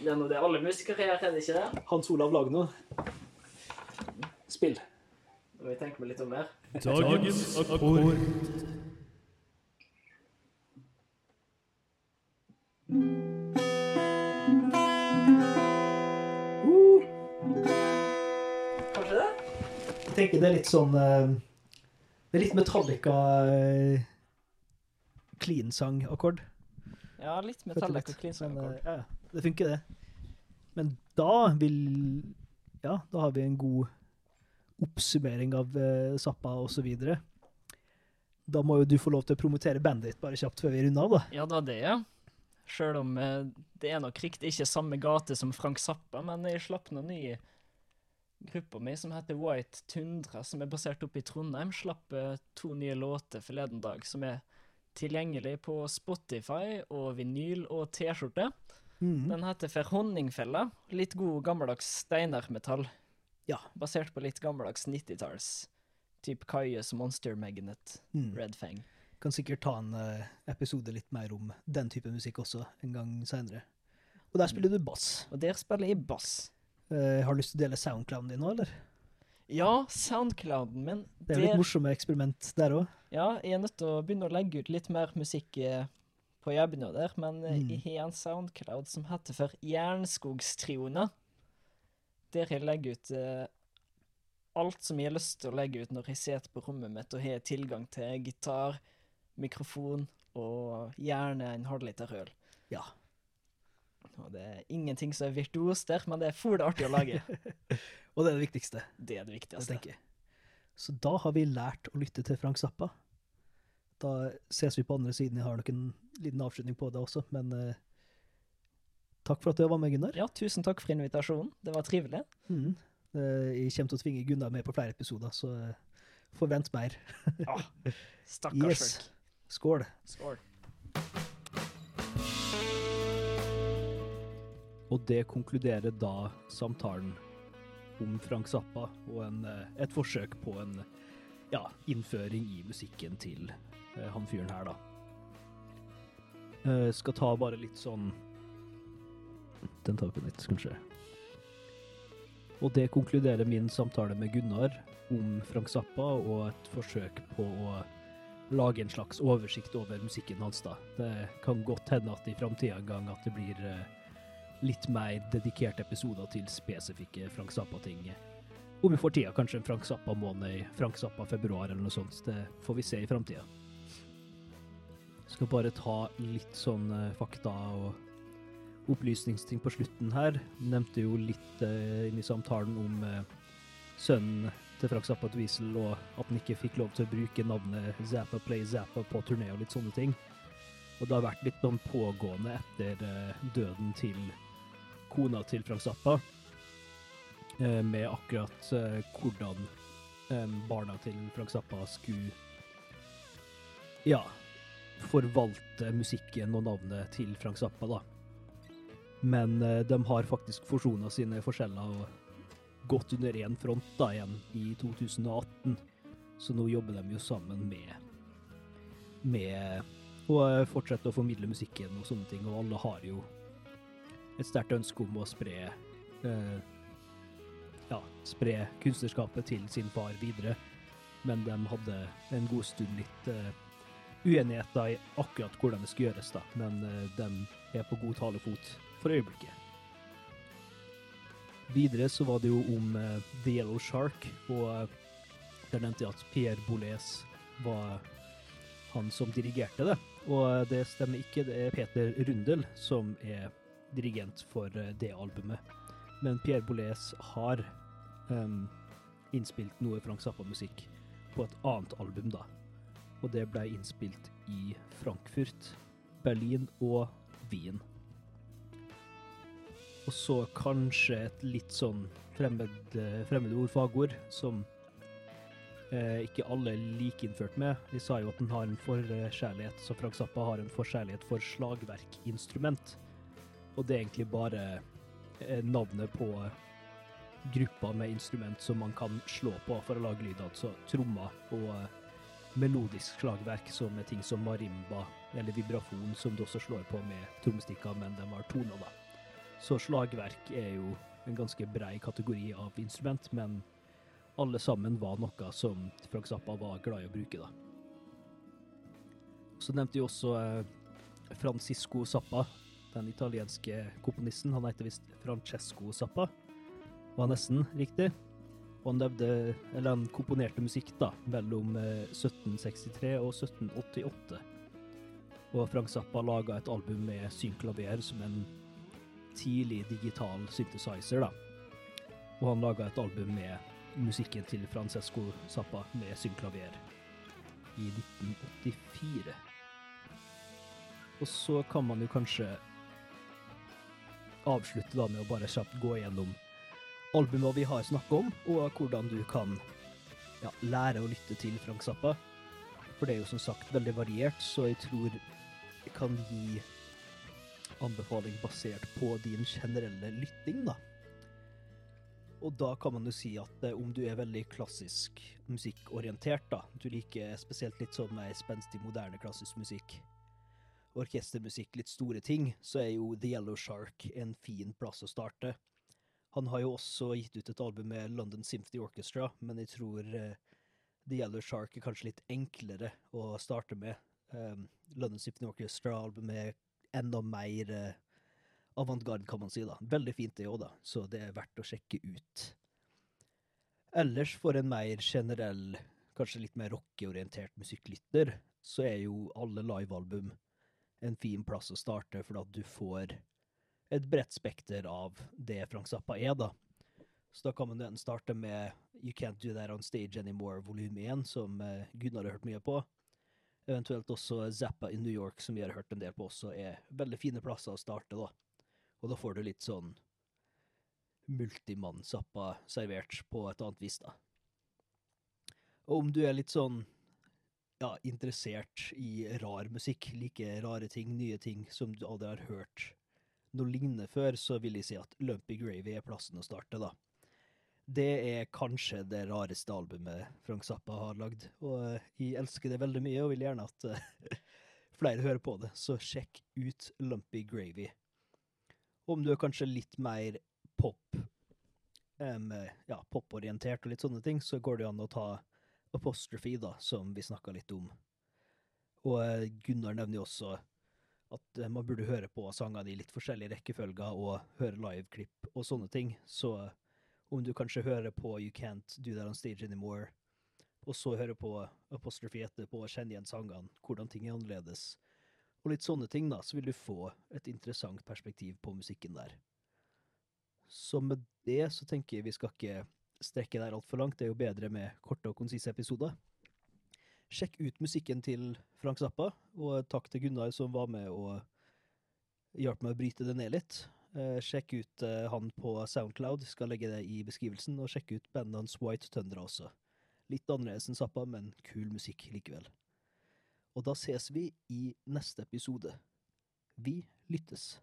Det er nå det alle musikere gjør, er det ikke det? Hans Olav, lager noe. Spill. Nå må jeg tenke meg litt om her. Dagens akkord. Uh, Kanskje det? jeg tenker det er litt sånn eh, Det er litt Metallica uh, clean-sang-akkord. Ja, litt metallic og Metallica litt. clean Men, akkord. eh, ja, det funker, det. Men da vil Ja, da har vi en god oppsummering av uh, Zappa videre. Da må jo du få lov til å promotere bandet ditt bare kjapt før vi runder av, da. Ja, da det, ja. Sjøl om uh, det er nok riktig ikke samme gate som Frank Zappa, men jeg slapp noen nye gruppa mi som heter White Tundra, som er basert oppe i Trondheim, slapp to nye låter forleden dag, som er tilgjengelig på Spotify og vinyl og T-skjorte. Mm. Den heter For honningfella. Litt god gammeldags steinarmetall. Ja. Basert på litt gammeldags 90-talls. Typ Kaius Monster Magnet, mm. Red Fang. Kan sikkert ta en eh, episode litt mer om den type musikk også en gang seinere. Og der spiller du bass. Og der spiller jeg bass. Uh, har du lyst til å dele soundclouden din nå, eller? Ja, Soundclouden min. Det er jo litt morsomme eksperiment der òg. Ja, jeg er nødt til å begynne å legge ut litt mer musikk eh, på jobben og der, men eh, Mm. jeg har en Soundcloud som heter for Jernskogstrioene. Der jeg legger ut eh, alt som jeg har lyst til å legge ut når jeg sitter på rommet mitt og har tilgang til gitar, mikrofon og gjerne en halvliter øl. Ja. Og det er ingenting som er virtuos der, men det er for det artig å lage. Og det er det viktigste, Det er det viktigste. tenker. Så da har vi lært å lytte til Frank Zappa. Da ses vi på andre siden. Jeg har nok en liten avslutning på det også, men uh, takk for at du var med, Gunnar. Ja, tusen takk for invitasjonen. Det var trivelig. Mm. Uh, jeg kommer til å tvinge Gunnar med på flere episoder, så uh, forvent mer. Ja, stakkars Yes. folk. Skål. Skål. Og det konkluderer da samtalen om Frank Zappa og en, eh, et forsøk på en ja, innføring i musikken til eh, han fyren her, da. Jeg skal ta bare litt sånn Den tar vi på nytt, kanskje. Og det konkluderer min samtale med Gunnar om Frank Zappa og et forsøk på å lage en slags oversikt over musikken hans, da. Det kan godt hende at i framtida en gang at det blir eh, litt mer dedikerte episoder til spesifikke Frank Zappa-ting. Om vi får tida, kanskje en Frank Zappa-måned Frank Zappa-februar eller noe sånt. Det får vi se i framtida. Skal bare ta litt sånn eh, fakta og opplysningsting på slutten her. Nevnte jo litt uh, inn i samtalen om uh, sønnen til Frank Zappa Dweezil, og at han ikke fikk lov til å bruke navnet Zappa Play Zappa på turné og litt sånne ting. Og det har vært litt sånn pågående etter uh, døden til kona til Frank Zappa, eh, med akkurat eh, hvordan eh, barna til Frank Zappa skulle ja, forvalte musikken og navnet til Frank Zappa, da. Men de har faktisk forsona sine forskjeller og gått under én front da igjen i 2018. Så nå jobber de jo sammen med med å fortsette å formidle musikken og sånne ting, og alle har jo et sterkt ønske om å spre eh, ja, spre kunstnerskapet til sin far videre, men de hadde en god stund litt eh, uenigheter i akkurat hvordan det skulle gjøres, da, men eh, de er på god talefot for øyeblikket. Videre så var det jo om eh, The Yellow Shark, og eh, der nevnte jeg at Pierre Boulez var han som dirigerte det. Og eh, det stemmer ikke, det er Peter Rundel som er dirigent for eh, det albumet. Men Pierre Boulez har um, innspilt noe Frank Zappa-musikk på et annet album, da. Og det ble innspilt i Frankfurt, Berlin og Wien. Og så kanskje et litt sånn fremmed, eh, fremmedord, fagord, som eh, ikke alle er like innført med. De sa jo at den har en forkjærlighet, så Frank Zappa har en forkjærlighet for slagverkinstrument. Og det er egentlig bare eh, navnet på gruppa med instrument som man kan slå på for å lage lyd, altså trommer og eh, melodisk slagverk, som er ting som marimba eller vibrafon, som du også slår på med trommestikker, men de har toner, da. Så slagverk er jo en ganske brei kategori av instrument, men alle sammen var noe som Frank Zappa var glad i å bruke, da. Så nevnte jeg også eh, Francisco Zappa, den italienske komponisten. Han heter visst Francesco Zappa, var nesten riktig. Og han levde, han komponerte musikk da, mellom eh, 1763 og 1788. Og Frank Zappa laga et album med synklaver som en tidlig digital synthesizer, da. Og han laga et album med musikken til Francesco Zappa med synklaver i 1984. Og så kan man jo kanskje avslutte da med å bare kjapt gå gjennom albumene vi har snakka om, og hvordan du kan ja, lære å lytte til Frank Zappa. For det er jo som sagt veldig variert, så jeg tror jeg kan gi anbefaling basert på din generelle lytting, da. Og da kan man jo si at eh, om du er veldig klassisk musikkorientert, da, du liker spesielt litt sånn mer spenstig, moderne klassisk musikk, orkestermusikk, litt store ting, så er jo The Yellow Shark en fin plass å starte. Han har jo også gitt ut et album med London Symphony Orchestra, men jeg tror eh, The Yellow Shark er kanskje litt enklere å starte med. Um, London Symphony Orchestra-albumet er enda mer uh, avantgarde, kan man si. da. Veldig fint det òg, da, så det er verdt å sjekke ut. Ellers for en mer generell, kanskje litt mer rockeorientert musikklytter, så er jo alle livealbum en fin plass å starte, for at du får et bredt spekter av det Frank Zappa er, da. Så da kan man enten starte med You Can't Do That On Stage Anymore volum 1, som eh, Gunnar har hørt mye på. Eventuelt også Zappa in New York, som vi har hørt en del på også, er veldig fine plasser å starte, da. Og da får du litt sånn multimann-Zappa servert på et annet vis, da. Og om du er litt sånn ja, interessert i rar musikk, like rare ting, nye ting som du aldri har hørt noe lignende før, så vil jeg si at Lumpy Gravy er plassen å starte, da. Det er kanskje det rareste albumet Frank Zappa har lagd, og eh, jeg elsker det veldig mye og vil gjerne at eh, flere hører på det, så sjekk ut Lumpy Gravy. Om du er kanskje litt mer pop, um, ja, poporientert og litt sånne ting, så går det an å ta Apostrophe, da, som vi snakka litt om. Og eh, Gunnar nevner jo også at eh, man burde høre på sangene i litt forskjellige rekkefølger og høre liveklipp og sånne ting. Så om du kanskje hører på You Can't Do That On Stage Anymore, og så hører på Apostrophe etterpå og kjenner igjen sangene, hvordan ting er annerledes, og litt sånne ting, da, så vil du få et interessant perspektiv på musikken der. Så med det så tenker jeg vi skal ikke strekke der altfor langt, det er jo bedre med korte og konsise episoder. Sjekk ut musikken til Frank Zappa, og takk til Gunnar som var med og hjalp meg å bryte det ned litt. Eh, sjekk ut eh, han på Soundcloud, skal legge det i beskrivelsen, og sjekk ut bandet hans White Tundra også. Litt annerledes enn Zappa, men kul musikk likevel. Og da ses vi i neste episode. Vi lyttes.